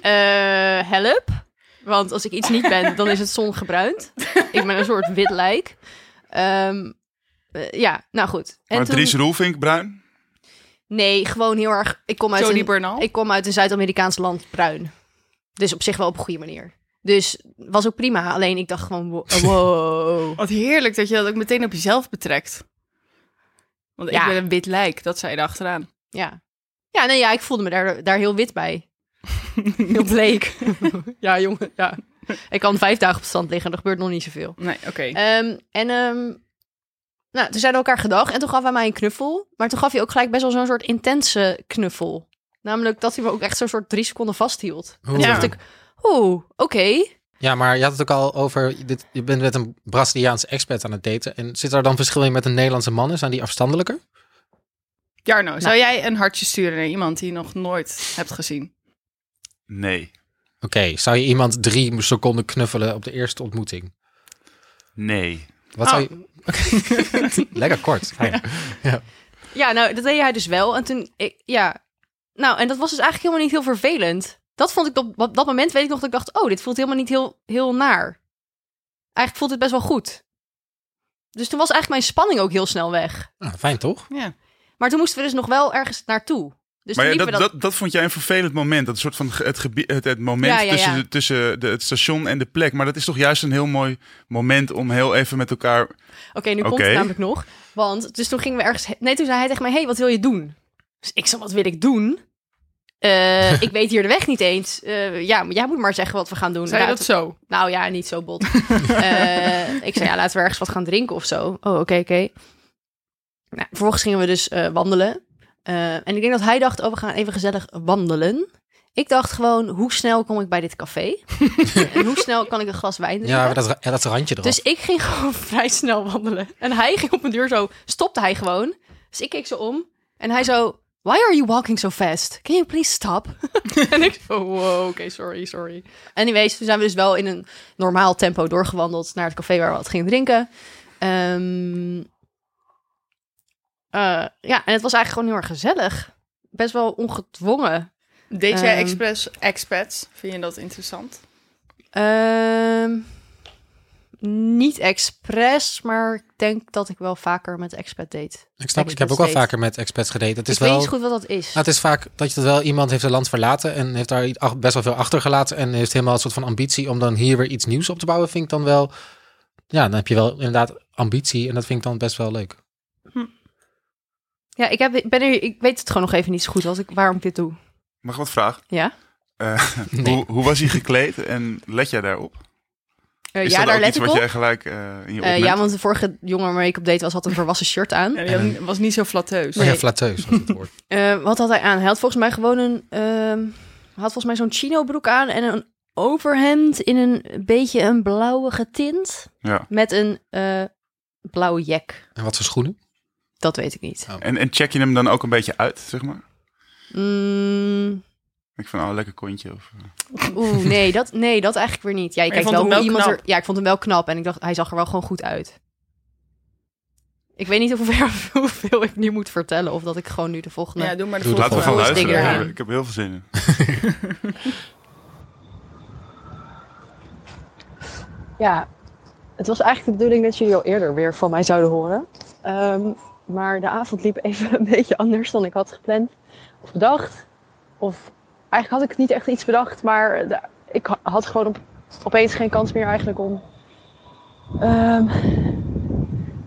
Eh help. Want als ik iets niet ben, dan is het zongebruind. ik ben een soort wit lijk. Ehm, eh, ja, nou goed. En Maar toen- Dries Roelvink, bruin? Nee, gewoon heel erg... Ik kom uit, een, Bernal. ik kom uit een Zuid-Amerikaans land, bruin. Dus op zich wel op een goede manier. Dus was ook prima. Alleen ik dacht gewoon, wo- wow. Wat heerlijk dat je dat ook meteen op jezelf betrekt. Want Ja. ik ben een wit lijk, dat zei je erachteraan. Ja. Ja, nee, ja, ik voelde me daar, daar heel wit bij. Heel bleek. ja, jongen, ja. Ik kan vijf dagen op het strand liggen en er gebeurt nog niet zoveel. Nee, oké. Ehm, en ehm, Nou, toen zeiden we elkaar gedag en toen gaf hij mij een knuffel. Maar toen gaf hij ook gelijk best wel zo'n soort intense knuffel. Namelijk dat hij me ook echt zo'n soort drie seconden vasthield. En toen Ja. dacht ik, oeh, oké. Ja, maar je had het ook al over, dit, je bent met een Braziliaanse expert aan het daten. En zit er dan verschil in met een Nederlandse man? Zijn die afstandelijker? Jarno, zou jij een hartje sturen naar iemand die je nog nooit hebt gezien? Nee. Oké, zou je iemand drie seconden knuffelen op de eerste ontmoeting? Nee. Wat Oh. zou je... Oké. Lekker kort. Fijn. Ja, nou, dat deed hij dus wel. En toen, ik, ja. Nou, en dat was dus eigenlijk helemaal niet heel vervelend. Dat vond ik op op dat moment, weet ik nog, dat ik dacht, oh, dit voelt helemaal niet heel, heel naar. Eigenlijk voelt het best wel goed. Dus toen was eigenlijk mijn spanning ook heel snel weg. Nou, fijn toch? Ja. Maar toen moesten we dus nog wel ergens naartoe. Dus Maar ja, dat, dat, dat vond jij een vervelend moment. Dat soort van het, gebied, het, het moment Ja, ja, tussen, tussen de, het station en de plek. Maar dat is toch juist een heel mooi moment om heel even met elkaar. Oké, nu komt het namelijk nog. Want, dus toen gingen we ergens... Nee, toen zei hij tegen mij, hey, wat wil je doen? Dus ik zei, wat wil ik doen? Eh, ik weet hier de weg niet eens. Eh, ja, maar jij moet maar zeggen wat we gaan doen. Zou je dat zo? Nou ja, niet zo bot. Eh, ik zei, ja, laten we ergens wat gaan drinken of zo. Oh, oké, oké. Nou, vervolgens gingen we dus eh, wandelen. Eh, en ik denk dat hij dacht, oh, we gaan even gezellig wandelen. Ik dacht gewoon, hoe snel kom ik bij dit café? en hoe snel kan ik een glas wijn drinken? Ja, maar dat, ja, dat randje erop. Dus ik ging gewoon vrij snel wandelen. En hij ging op een deur zo, stopte hij gewoon. Dus ik keek zo om. En hij zo, why are you walking so fast? Can you please stop? en ik zo, wow, oké, sorry, sorry. Anyways, toen zijn we dus wel in een normaal tempo doorgewandeld naar het café waar we wat gingen drinken. Ehm, eh, ja, en het was eigenlijk gewoon heel erg gezellig. Best wel ongedwongen. Deed jij Ehm. expres expats? Vind je dat interessant? Ehm, niet expres, maar ik denk dat ik wel vaker met expat date. ik snap, ik heb ook wel vaker met expats gedate. Het is ik weet niet goed wat dat is. Nou, het is vaak dat je wel iemand heeft een land verlaten en heeft daar best wel veel achtergelaten en heeft helemaal een soort van ambitie om dan hier weer iets nieuws op te bouwen. Vind ik dan wel, ja, dan heb je wel inderdaad ambitie en dat vind ik dan best wel leuk. Ja, ik, heb, ik ben er, ik weet het gewoon nog even niet zo goed wat ik, waarom ik dit doe. Mag ik wat vragen? Ja? Eh, Nee. hoe, hoe was hij gekleed en let jij daarop? Is ja, dat daar ook let iets ik wat op. jij gelijk eh, in je Eh, opmerkt? ja, want de vorige jongen waarmee ik op date was, had een volwassen shirt aan. Ja, die had- was niet zo flatteus. Oh ja, Nee. flatteus was het woord. Eh, wat had hij aan? Hij had volgens mij gewoon een... ehm, hij had volgens mij zo'n chino broek aan en een overhemd in een beetje een blauwe tint. Ja. Met een eh, blauwe jack. En wat voor schoenen? Dat weet ik niet. En, en check je hem dan ook een beetje uit, zeg maar? Mm, Ik van, oh, lekker kontje. Of, eh. Oeh, nee dat, nee, dat eigenlijk weer niet. Ja, je Maar je kijkt vond wel hem hoe wel iemand knap. er... Ja, ik vond hem wel knap en ik dacht, hij zag er wel gewoon goed uit. Ik weet niet hoeveel, hoeveel ik nu moet vertellen of dat ik gewoon nu de volgende... Ja, doe maar de Doe volgende. Laten we gaan luisteren. Ja, ik heb heel veel zin in. Ja, het was eigenlijk de bedoeling dat jullie al eerder weer van mij zouden horen. Ehm, maar de avond liep even een beetje anders dan ik had gepland of bedacht. Of eigenlijk had ik niet echt iets bedacht, maar ik ha- had gewoon op, opeens geen kans meer eigenlijk om ehm,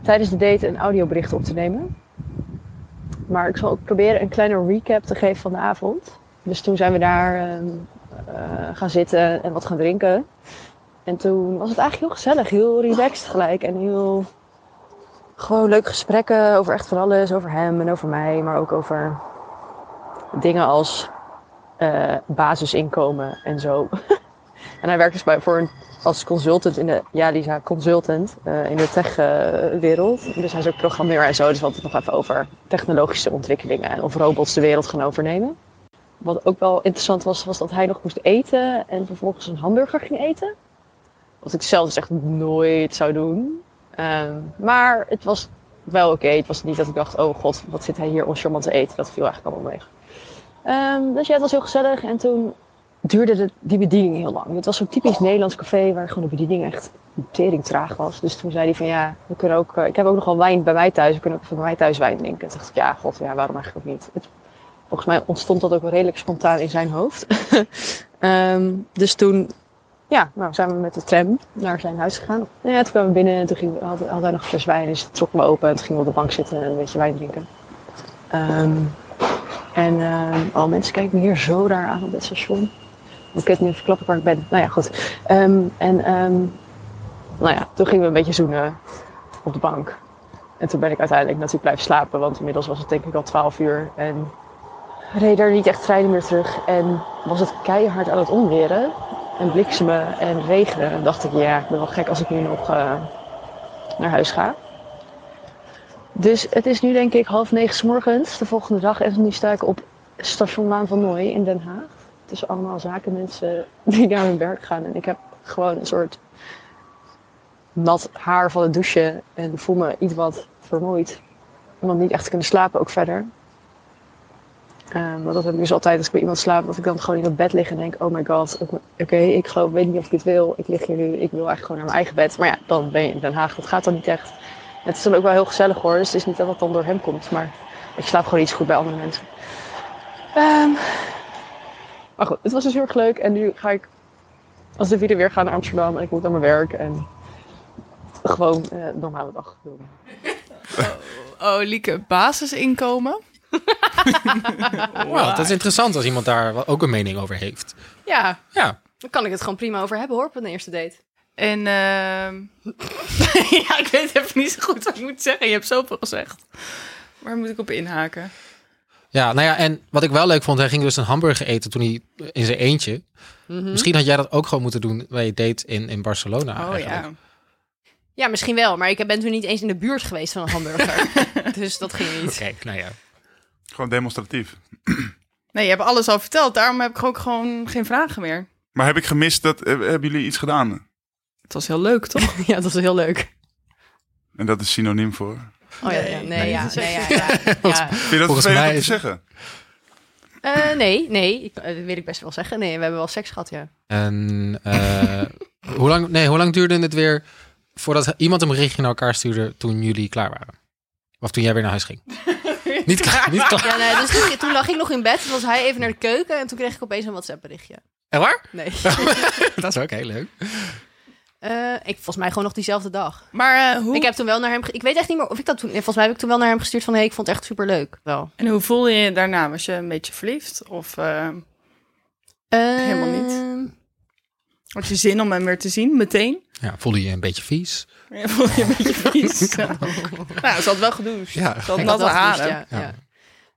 tijdens de date een audiobericht op te nemen. Maar ik zal ook proberen een kleine recap te geven van de avond. Dus toen zijn we daar ehm, eh, gaan zitten en wat gaan drinken. En toen was het eigenlijk heel gezellig, heel relaxed gelijk. En heel gewoon leuke gesprekken over echt van alles. Over hem en over mij, maar ook over dingen als eh, basisinkomen en zo. en hij werkt dus bij, voor als consultant in de, ja Lisa, consultant eh, in de tech-wereld. dus hij is ook programmeur en zo. Dus we hadden het nog even over technologische ontwikkelingen en of robots de wereld gaan overnemen. Wat ook wel interessant was, was dat hij nog moest eten en vervolgens een hamburger ging eten. Wat ik zelf dus echt nooit zou doen. Ehm, maar het was wel oké. Het was niet dat ik dacht, oh god, wat zit hij hier oncharmant te eten. Dat viel eigenlijk allemaal mee. Ehm, dus ja, het was heel gezellig. En toen duurde de, die bediening heel lang. Het was zo'n typisch Nederlands café waar gewoon de bediening echt tering traag was. Dus toen zei hij van ja, we kunnen ook, eh, ik heb ook nogal wijn bij mij thuis. We kunnen ook bij mij thuis wijn drinken. Toen dacht ik, ja god, ja, waarom eigenlijk ook niet. Het, volgens mij ontstond dat ook redelijk spontaan in zijn hoofd. Ehm, dus toen ja, nou zijn we met de tram naar zijn huis gegaan. Ja, toen kwamen we binnen en toen ging, had, hij nog een fles wijn. Dus trokken we open en toen gingen we op de bank zitten en een beetje wijn drinken. Ehm, en oh, mensen kijken me hier zo raar aan op het station. Ik kan het niet verklappen waar ik ben. Nou ja, goed. Ehm, en ehm, nou ja, toen gingen we een beetje zoenen op de bank. En toen ben ik uiteindelijk natuurlijk blijven slapen, want inmiddels was het denk ik al 12 uur. En reed er niet echt treinen meer terug. En was het keihard aan het onweren. En bliksemen en regenen. En dacht ik, ja, ik ben wel gek als ik nu nog eh, naar huis ga. Dus het is nu denk ik half negen 's morgens, de volgende dag. En nu sta ik op station Laan van Nooy in Den Haag. Tussen allemaal zakenmensen die naar hun werk gaan. En ik heb gewoon een soort nat haar van het douchen. En voel me iets wat vermoeid. Om dan niet echt te kunnen slapen ook verder. Ehm, want dat heb ik dus altijd als ik bij iemand slaap. Dat ik dan gewoon in dat bed lig en denk, oh my god. Oké, ik weet niet of ik dit wil. Ik lig hier nu, ik wil eigenlijk gewoon naar mijn eigen bed. Maar ja, dan ben je in Den Haag. Dat gaat dan niet echt. Het is dan ook wel heel gezellig hoor. Dus het is niet dat het dan door hem komt. Maar ik slaap gewoon iets goed bij andere mensen. Ehm, maar goed, het was dus heel erg leuk. En nu ga ik als de vierde weer gaan naar Amsterdam. En ik moet naar mijn werk. En gewoon eh, een normale dag doen. Oh, Lieke, basisinkomen. Wow, dat is interessant als iemand daar ook een mening over heeft. Ja, Ja, dan kan ik het gewoon prima over hebben hoor, op een eerste date. En ehm ja, ik weet even niet zo goed wat ik moet zeggen. Je hebt zoveel gezegd. Waar moet ik op inhaken? ja, nou ja, en wat ik wel leuk vond, hij ging dus een hamburger eten toen hij in zijn eentje. Mhm. Misschien had jij dat ook gewoon moeten doen bij je date in, in Barcelona. oh eigenlijk. ja. Ja, misschien wel, maar ik ben toen niet eens in de buurt geweest van een hamburger. dus dat ging niet. Oké, nou ja. Gewoon demonstratief. Nee, je hebt alles al verteld. Daarom heb ik ook gewoon geen vragen meer. Maar heb ik gemist dat... eh, Hebben jullie iets gedaan? Het was heel leuk, toch? Ja, dat was heel leuk. En dat is synoniem voor... Oh ja, Nee, ja, nee, nee, ja, nee, ja, ja, ja. Vind je dat Volgens vervelend mij te zeggen? Eh, nee, nee, ik, eh, dat wil ik best wel zeggen. Nee, we hebben wel seks gehad, ja. En eh, hoe, lang, nee, hoe lang duurde het weer voordat iemand een berichtje naar elkaar stuurde toen jullie klaar waren? Of toen jij weer naar huis ging? niet klaar, niet klaar. Ja, nee, dus toen, toen lag ik nog in bed, toen was hij even naar de keuken en toen kreeg ik opeens een WhatsApp berichtje. Echt waar? Nee. Dat is ook heel leuk. Eh, ik, volgens mij gewoon nog diezelfde dag. Maar eh, hoe, Ik heb toen wel naar hem... Ik weet echt niet meer of ik dat toen... Volgens mij heb ik toen wel naar hem gestuurd van... Hé, hey, ik vond het echt super leuk. Wel. en hoe voel je je daarna? Was je een beetje verliefd? Of eh, Helemaal niet. Ehm, had je zin om hem weer te zien, meteen? Ja, voelde je een beetje vies? Ja, voel je een beetje vies? nou, ze had wel gedoucht. Ja. Ze had Ik had natte wel haren. gedoucht, ja, Ja.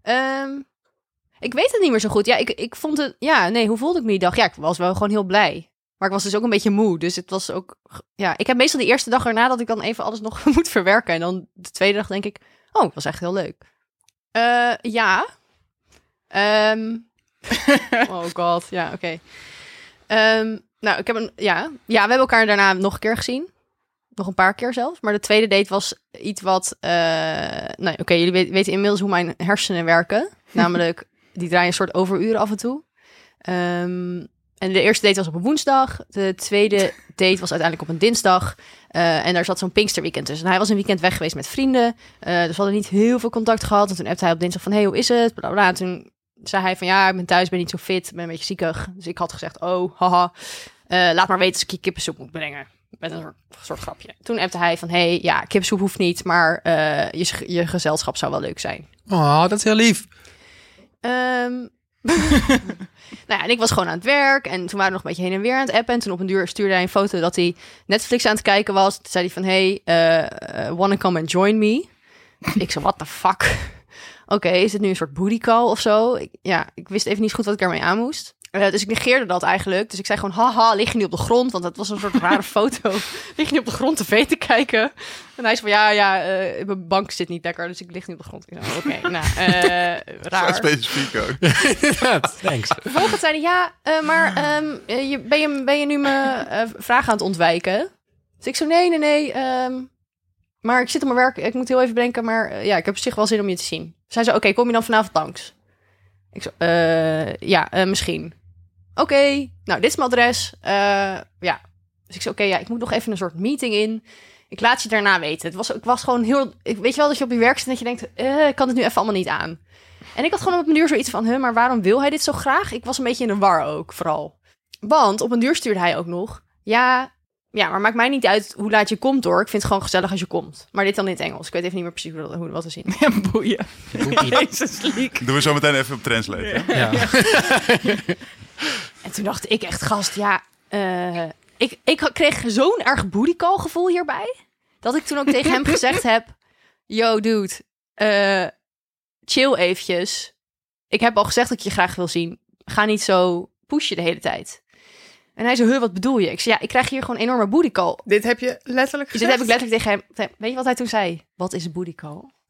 ja. Ehm, ik weet het niet meer zo goed. Ja, ik, ik vond het... Ja, nee, hoe voelde ik me die dag? Ja, ik was wel gewoon heel blij. Maar ik was dus ook een beetje moe. Dus het was ook... Ja, ik heb meestal de eerste dag erna dat ik dan even alles nog moet verwerken. En dan de tweede dag denk ik... Oh, het was echt heel leuk. Eh, ja. Ehm, oh god, ja, oké. Ehm, nou, ik heb een... Ja. ja, we hebben elkaar daarna nog een keer gezien. Nog een paar keer zelfs. Maar de tweede date was iets wat... eh nou, oké, jullie weten, inmiddels hoe mijn hersenen werken. Namelijk, die draaien een soort overuren af en toe. Ehm, en de eerste date was op een woensdag. De tweede date was uiteindelijk op een dinsdag. Eh, en daar zat zo'n Pinksterweekend tussen. En hij was een weekend weg geweest met vrienden. Eh, dus we hadden niet heel veel contact gehad. En toen appte hij op dinsdag van... Hey, hoe is het? Bla, bla, bla. En toen zei hij van... Ja, ik ben thuis, ben niet zo fit. ben een beetje ziekig. Dus ik had gezegd... Oh, haha. eh, laat maar weten als ik je kippensoep moet brengen. Met een soort, soort grapje. Toen appte hij van... Hey, ja, kippensoep hoeft niet. Maar je, je gezelschap zou wel leuk zijn. Oh, dat is heel lief. Ehm nou ja, en ik was gewoon aan het werk. En toen waren we nog een beetje heen en weer aan het appen. En toen op een duur stuurde hij een foto dat hij Netflix aan het kijken was. Toen zei hij van, hey, eh, eh, wanna come and join me? ik zo, what the fuck? Oké, is het nu een soort booty call of zo? Ja, ik wist even niet goed wat ik ermee aan moest. Eh, dus ik negeerde dat eigenlijk. Dus ik zei gewoon, haha, lig je niet op de grond? Want dat was een soort rare foto. lig je niet op de grond tv te kijken? En hij zei van, ja, ja, eh, mijn bank zit niet lekker, dus ik lig niet op de grond. Ik zei, Oké, nou, eh, raar. specifiek ook. Thanks. Vervolgens zei hij, ja, eh, maar ehm, eh, je, ben, je, ben je nu mijn eh, vraag aan het ontwijken? Dus ik zo, nee, nee, nee. ehm, maar ik zit op mijn werk, ik moet heel even bedenken, maar ja, ik heb op zich wel zin om je te zien. Zij zei, oké, kom je dan vanavond langs? Ik zo, eh, ja, eh, misschien. Oké, nou, dit is mijn adres. Eh, ja. Dus ik zei, oké, ja, ik moet nog even een soort meeting in. Ik laat je daarna weten. Het was, ik was gewoon heel... Ik, weet je wel dat je op je werk zit en dat je denkt... eh, ik kan het nu even allemaal niet aan. En ik had gewoon op een duur zoiets van... Huh, maar waarom wil hij dit zo graag? Ik was een beetje in de war ook, vooral. Want op een duur stuurde hij ook nog... Ja, ja, maar maakt mij niet uit hoe laat je komt, hoor. Ik vind het gewoon gezellig als je komt. Maar dit dan in het Engels. Ik weet even niet meer precies hoe, dat- hoe wat te zien. Ja, boeien. Jezus. Doen we zo meteen even op translate. Ja. En toen dacht ik echt, gast, ja... eh, ik, ik kreeg zo'n erg booty call gevoel hierbij... dat ik toen ook tegen hem gezegd heb... yo dude, eh, chill eventjes. Ik heb al gezegd dat ik je graag wil zien. Ga niet zo pushen de hele tijd. En hij zei, huh, wat bedoel je? Ik zei, ja, ik krijg hier gewoon een enorme booty call. Dit heb je letterlijk gezegd? dit heb ik letterlijk tegen hem... Weet je wat hij toen zei? Wat is een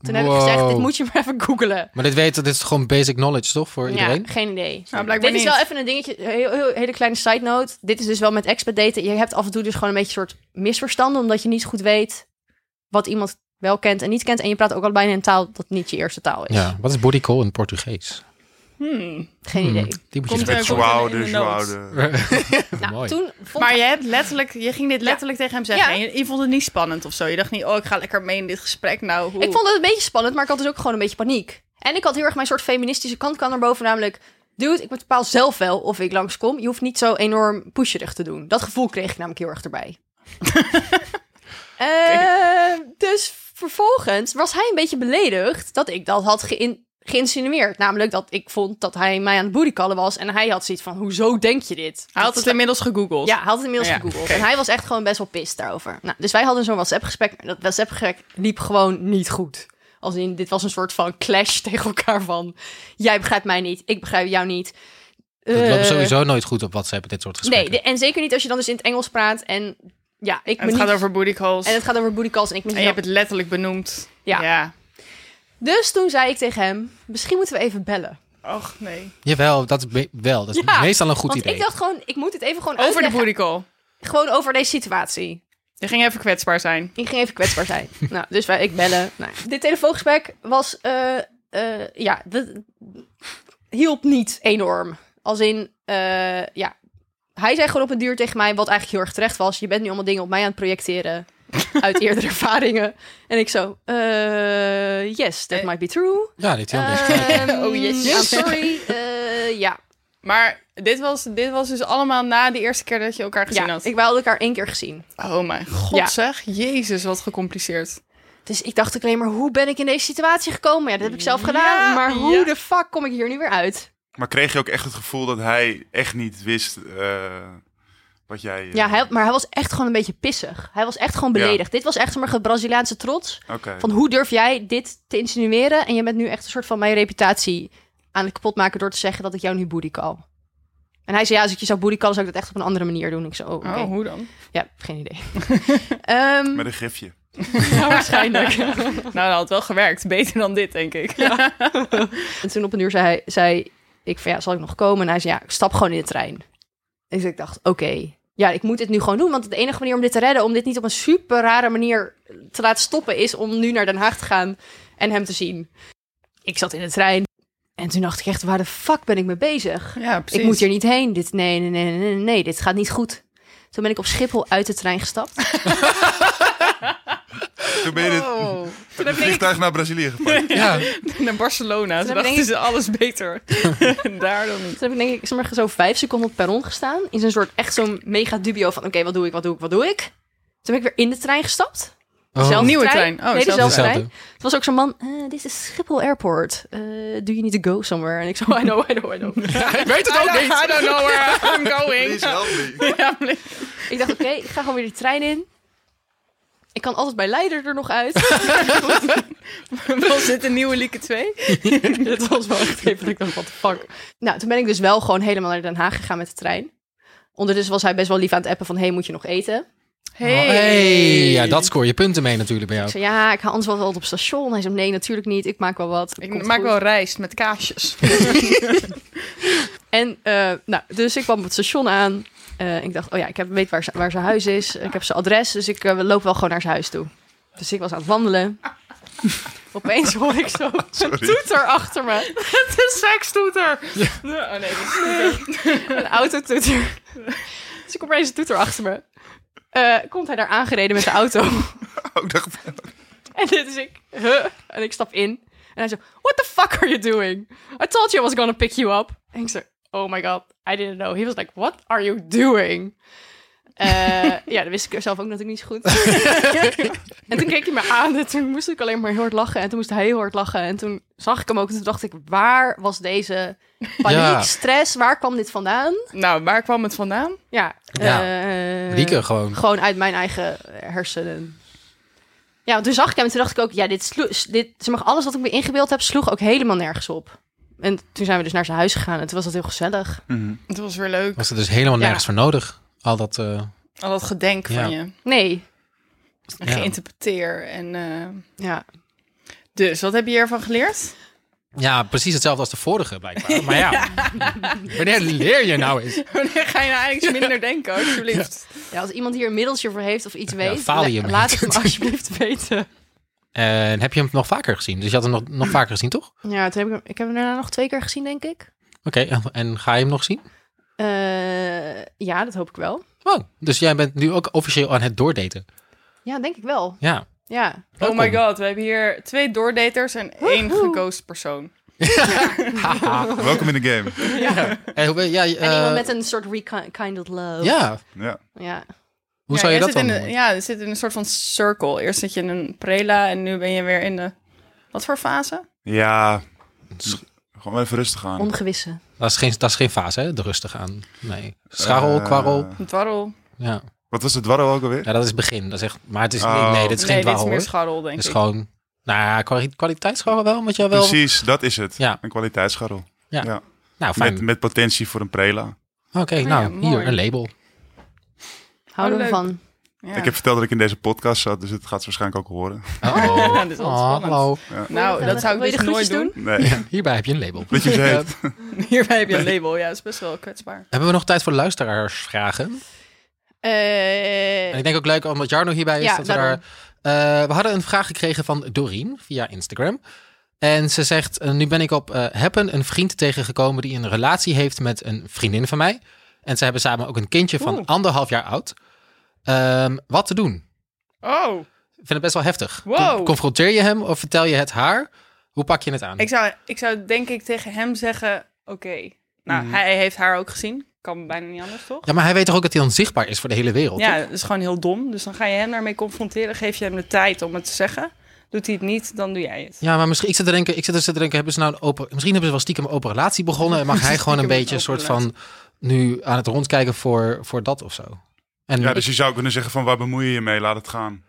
Toen heb ik gezegd, dit moet je maar even googlen. Maar dit weten, dit is gewoon basic knowledge, toch? Voor iedereen? Ja, geen idee. Nou, blijkbaar Dit is wel even een dingetje, een heel, heel, hele kleine side note. Dit is dus wel met expert daten. Je hebt af en toe dus gewoon een beetje een soort misverstanden, omdat je niet goed weet wat iemand wel kent en niet kent. En je praat ook allebei in een taal dat niet je eerste taal is. Ja, wat is body call in Portugees? Hmm. Geen Hmm, idee. Die moet je Komt eens er-. Joao de Joao. Nou, toen vond Maar je hebt letterlijk, je ging dit letterlijk tegen hem zeggen. Ja. En je, je vond het niet spannend of zo. Je dacht niet, oh, ik ga lekker mee in dit gesprek. Nou, hoe... ik vond het een beetje spannend, maar ik had dus ook gewoon een beetje paniek. En ik had heel erg mijn soort feministische kant kan naar boven, namelijk... Dude, ik bepaal zelf wel of ik langskom. Je hoeft niet zo enorm pusherig te doen. Dat gevoel kreeg ik namelijk heel erg erbij. Eh, dus vervolgens was hij een beetje beledigd dat ik dat had geïn- geïnsinueerd. Namelijk dat ik vond dat hij mij aan het bodycallen was. En hij had zoiets van, hoezo denk je dit? Hij had het inmiddels gegoogeld. Ja, hij had het inmiddels Ja, gegoogeld. En hij was echt gewoon best wel pist daarover. Nou, dus wij hadden zo'n WhatsApp-gesprek. Maar dat WhatsApp-gesprek liep gewoon niet goed. Als in, dit was een soort van clash tegen elkaar van... Jij begrijpt mij niet, ik begrijp jou niet. Het loopt Eh, sowieso nooit goed op WhatsApp, dit soort Nee, gesprekken. de- en zeker niet als je dan dus in het Engels praat. En ja, ik En het gaat over booty calls. En het gaat over booty calls en ik En niet je hebt het letterlijk benoemd. Ja. ja. Dus toen zei ik tegen hem, misschien moeten we even bellen. Och, nee. Jawel, dat is wel. Dat is Ja, meestal een goed Want idee. ik dacht gewoon, ik moet het even gewoon Over de uitleggen. booty call. Gewoon over deze situatie. Je ging even kwetsbaar zijn. Ik ging even kwetsbaar zijn. nou, dus wij, ik bellen. Nou, dit telefoongesprek was, eh, eh, ja, dat hielp niet enorm. Als in, eh, ja, hij zei gewoon op een duur tegen mij, wat eigenlijk heel erg terecht was. Je bent nu allemaal dingen op mij aan het projecteren uit eerdere ervaringen. En ik zo, eh, yes, that Eh, might be true. Ja, dit heel best. Ehm, Oh, yes. I'm sorry. Eh, ja, Maar dit was, dit was dus allemaal na de eerste keer dat je elkaar gezien ja had. ik wou elkaar één keer gezien. Oh mijn god Ja. zeg. Jezus, wat gecompliceerd. Dus ik dacht ook alleen maar, hoe ben ik in deze situatie gekomen? Ja, dat heb ik zelf Ja, gedaan. Maar hoe ja. de fuck kom ik hier nu weer uit? Maar kreeg je ook echt het gevoel dat hij echt niet wist eh, wat jij... eh, Ja, hij, maar hij was echt gewoon een beetje pissig. Hij was echt gewoon Ja. beledigd. Dit was echt zo'n Braziliaanse trots. Van hoe durf jij dit te insinueren? En je bent nu echt een soort van mijn reputatie aan het kapot maken door te zeggen dat ik jou nu booty call. En hij zei, ja, als ik je zou booty callen, zou ik dat echt op een andere manier doen. Ik zo, oh, oké. Oh, hoe dan? Ja, geen idee. Ehm, Met een gifje. ja, waarschijnlijk. Nou, dat had wel gewerkt. Beter dan dit, denk ik. En toen op een uur zei, hij, zei ik van ja, zal ik nog komen? En hij zei ja, ik stap gewoon in de trein. Dus ik dacht, oké, ja, ik moet dit nu gewoon doen. Want de enige manier om dit te redden, om dit niet op een super rare manier te laten stoppen, is om nu naar Den Haag te gaan en hem te zien. Ik zat in de trein en toen dacht ik echt, waar de fuck ben ik mee bezig? Ja, precies. Ik moet hier niet heen. Dit, nee, nee, nee, nee, nee, nee, dit gaat niet goed. Toen ben ik op Schiphol uit de trein gestapt. Toen ben je dit Oh. vliegtuig naar Brazilië gepakt. Ja, Naar Barcelona. Ze Toen heb ik dachten ze alles beter. Daar dan niet. Toen heb ik denk ik zeg maar, zo vijf seconden op het perron gestaan. In zo'n soort echt zo'n mega dubio van oké, wat doe ik, wat doe ik, wat doe ik? Toen ben ik weer in de trein gestapt. Oh. Nieuwe trein. Oh, nee, dezelfde trein. Het was ook zo'n man, eh, dit is Schiphol Airport. Eh, do you need to go somewhere? En ik zo, I know, I know, I know. ik weet het ook I, niet. don't, I don't know where I'm going. Please help me. Ja, ik dacht, oké, ik ga gewoon weer die trein in. Ik kan altijd bij Leider er nog uit. Was dit een nieuwe Lieke 2? Dit was wel echt even, dat ik dacht, what the fuck. Nou, toen ben ik dus wel gewoon helemaal naar Den Haag gegaan met de trein. Ondertussen was hij best wel lief aan het appen van, hey, moet je nog eten? Hey. Oh, hey, ja, dat scoor je punten mee natuurlijk bij Ik jou. zei, ja, ik ga anders wel wat op het station. Hij zei, nee, natuurlijk niet. Ik maak wel wat. Ik komt maak goed. wel rijst met kaasjes. En, eh, nou, dus ik kwam op het station aan. Eh, ik dacht, oh ja, ik heb, weet waar, ze- waar zijn huis is. Ik heb zijn adres, dus ik eh, loop wel gewoon naar zijn huis toe. Dus ik was aan het wandelen. Opeens hoor ik zo een toeter achter me. De sekstoeter. Oh nee, dat is toeter. Een autotoeter. Dus ik opeens een toeter achter me. Eh, komt hij daar aangereden met de auto. Oh, dacht, En dit is ik. Huh? En ik stap in. En hij zo, what the fuck are you doing? I told you I was gonna pick you up. En ik zo, oh my god, I didn't know. He was like, what are you doing? Eh, ja, dat wist ik zelf ook natuurlijk niet zo goed. en toen keek hij me aan en toen moest ik alleen maar heel hard lachen. En toen moest hij heel hard lachen. En toen zag ik hem ook en toen dacht ik, waar was deze paniek, Ja. stress? Waar kwam dit vandaan? Nou, waar kwam het vandaan? Ja, Ja. eh, Rieke gewoon. Gewoon uit mijn eigen hersenen. Ja, want toen zag ik hem en toen dacht ik ook, ja, dit, slo- dit zeg maar, alles wat ik me ingebeeld heb, sloeg ook helemaal nergens op. En toen zijn we dus naar zijn huis gegaan en toen was dat heel gezellig. Mhm. Het was weer leuk. Was er dus helemaal Ja. nergens voor nodig. Al dat, eh, Al dat gedenk Ja. van je. Nee, En Ja. geïnterpreteer. En, eh, ja. dus, wat heb je hiervan geleerd? ja, precies hetzelfde als de vorige blijkbaar. Maar ja, wanneer leer je nou eens? Wanneer ga je nou eigenlijk eens minder denken, alsjeblieft? ja, als iemand hier een middeltje voor heeft of iets weet, la- laat het me alsjeblieft weten. En heb je hem nog vaker gezien? Dus je had hem nog, nog vaker gezien, toch? Ja, toen heb ik, hem- ik heb hem daarna nog twee keer gezien, denk ik. Oké, en, en ga je hem nog zien? Eh, ja, dat hoop ik wel. Oh, dus jij bent nu ook officieel aan het doordaten. Ja, denk ik wel. Ja. Ja. Oh my god, we hebben hier twee doordaters en één geghost persoon. Haha. Welkom in de game. En hoe ben- ja, En eh, iemand met een soort rekindled love. ja, Ja. Ja. Hoe Ja, zou je dat zit dan in doen? een- Ja, er zit in een soort van circle. Eerst zit je in een prela en nu ben je weer in de... Wat voor fase? Ja, gewoon even rustig aan. Ongewisse. Dat is geen, dat is geen fase, hè? De rustig aan. Nee. Scharrel, Eh, kwarrel. Een dwarrel. Ja. Wat was het dwarrel ook alweer? ja, dat is het begin. Dat is echt, maar het is, Oh. nee, dit is geen nee, dit is dwarrel meer scharrel, denk Het is ik. gewoon, nou ja, kwali- kwaliteitsscharrel wel, want jij wel... Precies, dat is het. Ja. Een kwaliteitsscharrel. Nou, fijn. Met, met potentie voor een prela. Oké, ja, nou, hier, een label. Houden we leuk. van. Ja. Ik heb verteld dat ik in deze podcast zat, dus het gaat ze waarschijnlijk ook horen. Oh, Ja, dit is wel spannend. hallo. Nou, dat zou Wil je ik dus nooit doen. Nee, Hierbij heb je een label. dat je ze heet. Hierbij heb je een label. Ja, dat is best wel kwetsbaar. Hebben we nog tijd voor luisteraarsvragen? Eh, En ik denk ook leuk, omdat Jarno hierbij is, Ja, dat we daar... daarom. Eh, we hadden een vraag gekregen van Doreen via Instagram. En ze zegt, eh, nu ben ik op eh Happen een vriend tegengekomen die een relatie heeft met een vriendin van mij. En ze hebben samen ook een kindje van Oeh. anderhalf jaar oud. Ehm, wat te doen? Oh, Ik vind het best wel heftig. Wow. Con- confronteer je hem of vertel je het haar? Hoe pak je het aan? ik zou, ik zou denk ik tegen hem zeggen... Oké, nou, Mhm. hij heeft haar ook gezien. Kan bijna niet anders, toch? Ja, maar hij weet toch ook dat hij dan zichtbaar is voor de hele wereld? Ja, dat is gewoon heel dom. Dus dan ga je hem daarmee confronteren. Geef je hem de tijd om het te zeggen. Doet hij het niet, dan doe jij het. Ja, maar misschien, ik zit te denken, ik zit dus te denken, hebben ze nou een open, misschien hebben ze wel stiekem een open relatie begonnen en mag hij gewoon een beetje een soort van nu aan het rondkijken voor, voor dat of zo. En Ja, dus je zou kunnen zeggen van waar bemoei je je mee, laat het gaan.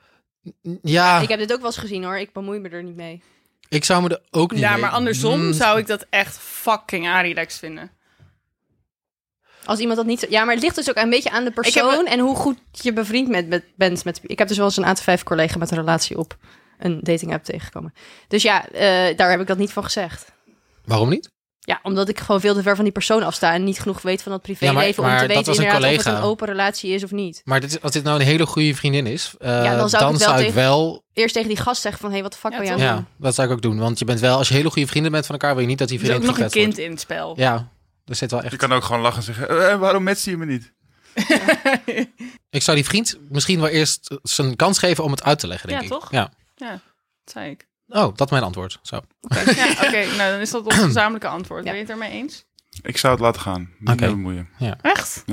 ja, ik heb dit ook wel eens gezien hoor. Ik bemoei me er niet mee. ik zou me er ook niet Ja, mee- maar andersom Mm, zou ik dat echt fucking arilex vinden. Als iemand dat niet... zo- Ja, maar het ligt dus ook een beetje aan de heb persoon en hoe goed je bevriend met, met, bent. Met, ik heb dus wel eens een A5 collega met een relatie op een dating app tegengekomen. Dus ja, eh, daar heb ik dat niet van gezegd. Waarom niet? Ja, omdat ik gewoon veel te ver van die persoon afsta en niet genoeg weet van dat privéleven Ja, maar- om te weten inderdaad of het een open relatie is of niet. Maar dit, is- als dit nou een hele goede vriendin is, eh, Ja, dan zou ik wel ik tegen- wel... Eerst tegen die gast zeggen van, hé, hey, wat de fuck Ja, ben het Ja, doen? dat zou ik ook doen. Want je bent wel, als je hele goede vrienden bent van elkaar, wil je niet dat die Er is ook vriendin nog een kind in het spel. Ja, er zit wel echt... Je kan ook gewoon lachen en zeggen, eh, waarom matcht je me niet? Ik zou die vriend misschien wel eerst zijn kans geven om het uit te leggen, denk Ja, ik. toch? Ja. Dat zei ik. Oh, dat is mijn antwoord. Zo. Ja, oké. nou, dan is dat ons gezamenlijke antwoord. Ja. Ben je het ermee eens? Ik zou het laten gaan. Niet Oké. mee bemoeien. Echt?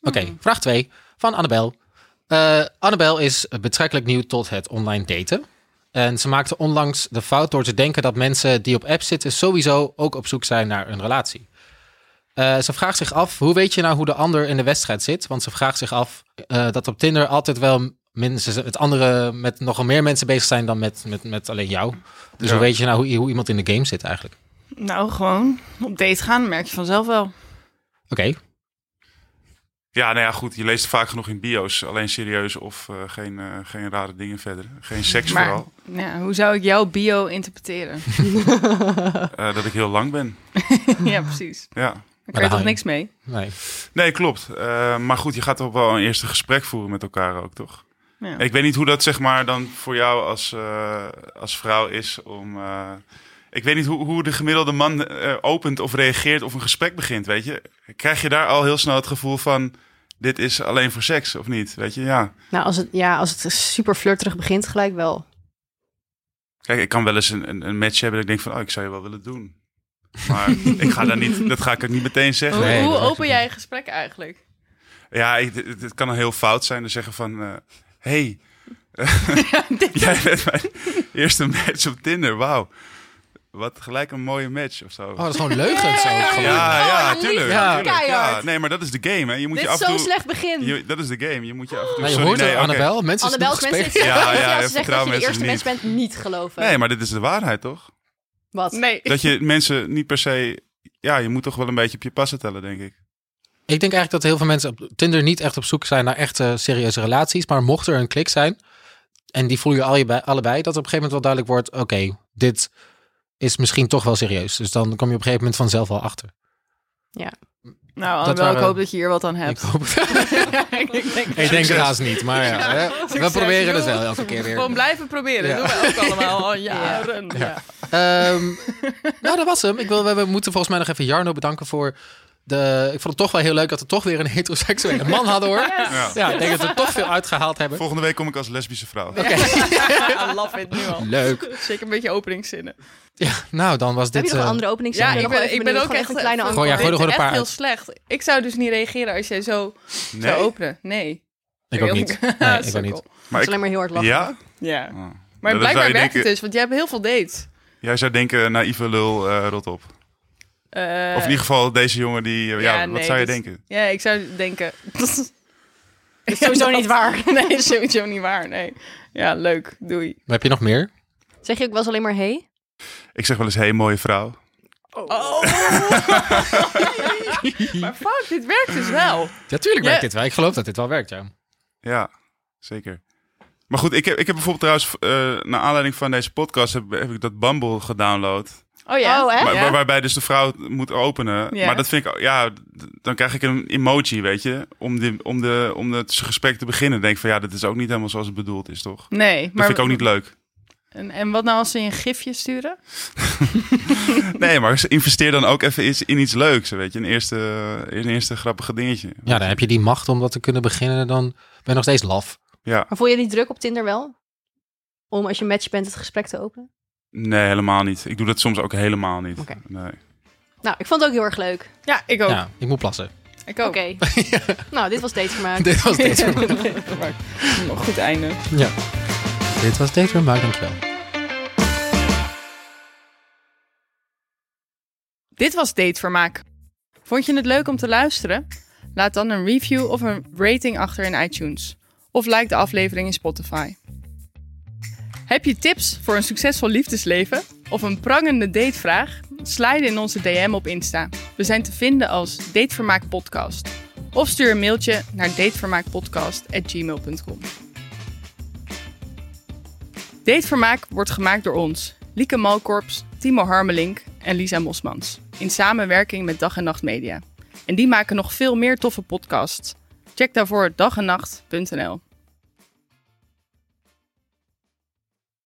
Oké, Hmm. vraag 2 van Annabel. Eh Annabel is betrekkelijk nieuw tot het online daten. En ze maakte onlangs de fout door te denken dat mensen die op apps zitten sowieso ook op zoek zijn naar een relatie. Eh, ze vraagt zich af, hoe weet je nou hoe de ander in de wedstrijd zit? Want ze vraagt zich af eh, dat op Tinder altijd wel mensen met andere, met nogal meer mensen bezig zijn dan met, met, met alleen jou. Dus Ja. hoe weet je nou hoe, hoe iemand in de game zit eigenlijk? Nou, gewoon op date gaan, merk je vanzelf wel. Oké, Ja, nou ja, goed. Je leest vaak genoeg in bio's. Alleen serieus of eh, geen, eh, geen rare dingen verder. Geen seks Maar vooral. ja, hoe zou ik jouw bio interpreteren? Eh, dat ik heel lang ben. ja, precies. Ja. Daar kan je toch niks mee? nee. Nee, klopt. Eh, maar goed, je gaat toch wel een eerste gesprek voeren met elkaar ook, toch? Ja. Ik weet niet hoe dat zeg maar dan voor jou als, eh, als vrouw is om... eh, ik weet niet hoe, hoe de gemiddelde man eh, opent of reageert of een gesprek begint, weet je? Krijg je daar al heel snel het gevoel van... Dit is alleen voor seks, of niet? Weet je, ja. Nou, als het, ja, als het super flirterig begint, gelijk wel. Kijk, ik kan wel eens een, een, een match hebben dat ik denk van... Oh, ik zou je wel willen doen. Maar ik ga daar niet, dat ga ik ook niet meteen zeggen. Hoe, Nee, open jij een gesprek eigenlijk? Ja, ik, het, het kan een heel fout zijn. Dan zeggen van... hey, jij bent mijn eerste match op Tinder. Wauw. wat gelijk een mooie match of zo. Oh, dat is gewoon leugens ook. gewoon. ja, ja, tuurlijk. Ja. tuurlijk, keihard. Nee, maar dat is de game, hè. Je moet Dit je is af en zo'n toe... slecht begin. Je, dat is de game. Je moet je af en toe... Maar je sorry, hoort nee, het, oké. Annabel. Mensen is Annabel, nog mensen gespeeld. ja, Ja, ja, ja, als je zegt dat je de eerste mens bent, niet geloven. Nee, maar dit is de waarheid, toch? Wat? Nee. Dat je mensen niet per se... Ja, je moet toch wel een beetje op je passen tellen, denk ik. Ik denk eigenlijk dat heel veel mensen op Tinder niet echt op zoek zijn naar echte serieuze relaties. Maar mocht er een klik zijn, en die voel je allebei, allebei dat op een gegeven moment wel duidelijk wordt, oké, dit is misschien toch wel serieus. Dus dan kom je op een gegeven moment vanzelf wel achter. Nou, Annabel, waren- ik hoop dat je hier wat aan Ik hebt. hoop ik denk, Ik denk het haast niet, maar ja, we Succes, proberen het wel elke keer weer. Gewoon blijven proberen. Ja. Dat doen we ook allemaal al jaren. Ja. Ehm, nou, dat was hem. Ik wil, we moeten volgens mij nog even Jarno bedanken voor de... Ik vond het toch wel heel leuk dat we toch weer een heteroseksuele man hadden, hoor. Ja. Ja, ik denk dat we toch veel uitgehaald hebben. Volgende week kom ik als lesbische vrouw. I love it nu al. Leuk. Zeker een beetje openingszinnen. Ja, nou, dan was Heb dit... je nog een eh, andere opening? Ja, ik ben, ik ben ook echt een kleine voor- Gooi, ja, gooi er dit gewoon een is paar echt heel slecht. Ik zou dus niet reageren als jij zo Nee? zou openen. Nee. ik ook niet. Nee, ik ook niet. Maar ik... alleen maar heel hard lachen. Ja? Ja. Oh. Maar blijkbaar werkt het dus, want jij hebt heel veel dates. Jij zou denken, naïeve lul, eh, rot op. Eh, Of in ieder geval deze jongen die... ja, ja, wat nee, zou je dat- denken? Ja, ik zou denken... is sowieso niet waar. Nee, is sowieso niet waar. Nee. Ja, leuk. Doei. Maar heb je nog meer? Zeg je ook wel eens alleen maar hey? Ik zeg wel eens, hey, mooie vrouw. Oh. maar fuck, dit werkt dus wel. Ja, tuurlijk werkt Ja. dit wel. Ik geloof dat dit wel werkt, ja. Ja, zeker. Maar goed, ik heb, ik heb bijvoorbeeld trouwens, eh naar aanleiding van deze podcast, heb, heb ik dat Bumble gedownload. Oh ja? Oh, hè? Waar- Waarbij dus de vrouw moet openen. Ja. Maar dat vind ik, ja, dan krijg ik een emoji, weet je. Om, de, om, de, om het gesprek te beginnen. Denk van, ja, dat is ook niet helemaal zoals het bedoeld is, toch? Nee, Dat maar... vind ik ook niet leuk. En, en wat nou als ze je een gifje sturen? Nee, maar investeer dan ook even iets, in iets leuks, weet je. Een eerste, een eerste grappige dingetje. Ja, dan heb je die macht om dat te kunnen beginnen. Dan ben je nog steeds laf. Ja, Maar voel je die druk op Tinder wel? Om als je match bent het gesprek te openen? Nee, helemaal niet. Ik doe dat soms ook helemaal niet. Oké. Nee. Nou, ik vond het ook heel erg leuk. Ja, ik ook. Ja, ik moet plassen. Ik ook. Oké. nou, dit was Datevermaak. Dit was Date Goed einde. Ja. Dit was Date Vermaak, dankjewel. Dit was Datevermaak. Vond je het leuk om te luisteren? Laat dan een review of een rating achter in iTunes. Of like de aflevering in Spotify. Heb je tips voor een succesvol liefdesleven? Of een prangende datevraag? Slide in onze DM op Insta. We zijn te vinden als Datevermaak Podcast. Of stuur een mailtje naar datevermaakpodcast.gmail.com Datevermaak wordt gemaakt door ons, Lieke Malkorps, Timo Harmelink en Lisa Mosmans. In samenwerking met Dag en Nacht Media. En die maken nog veel meer toffe podcasts. Check daarvoor dagennacht.nl.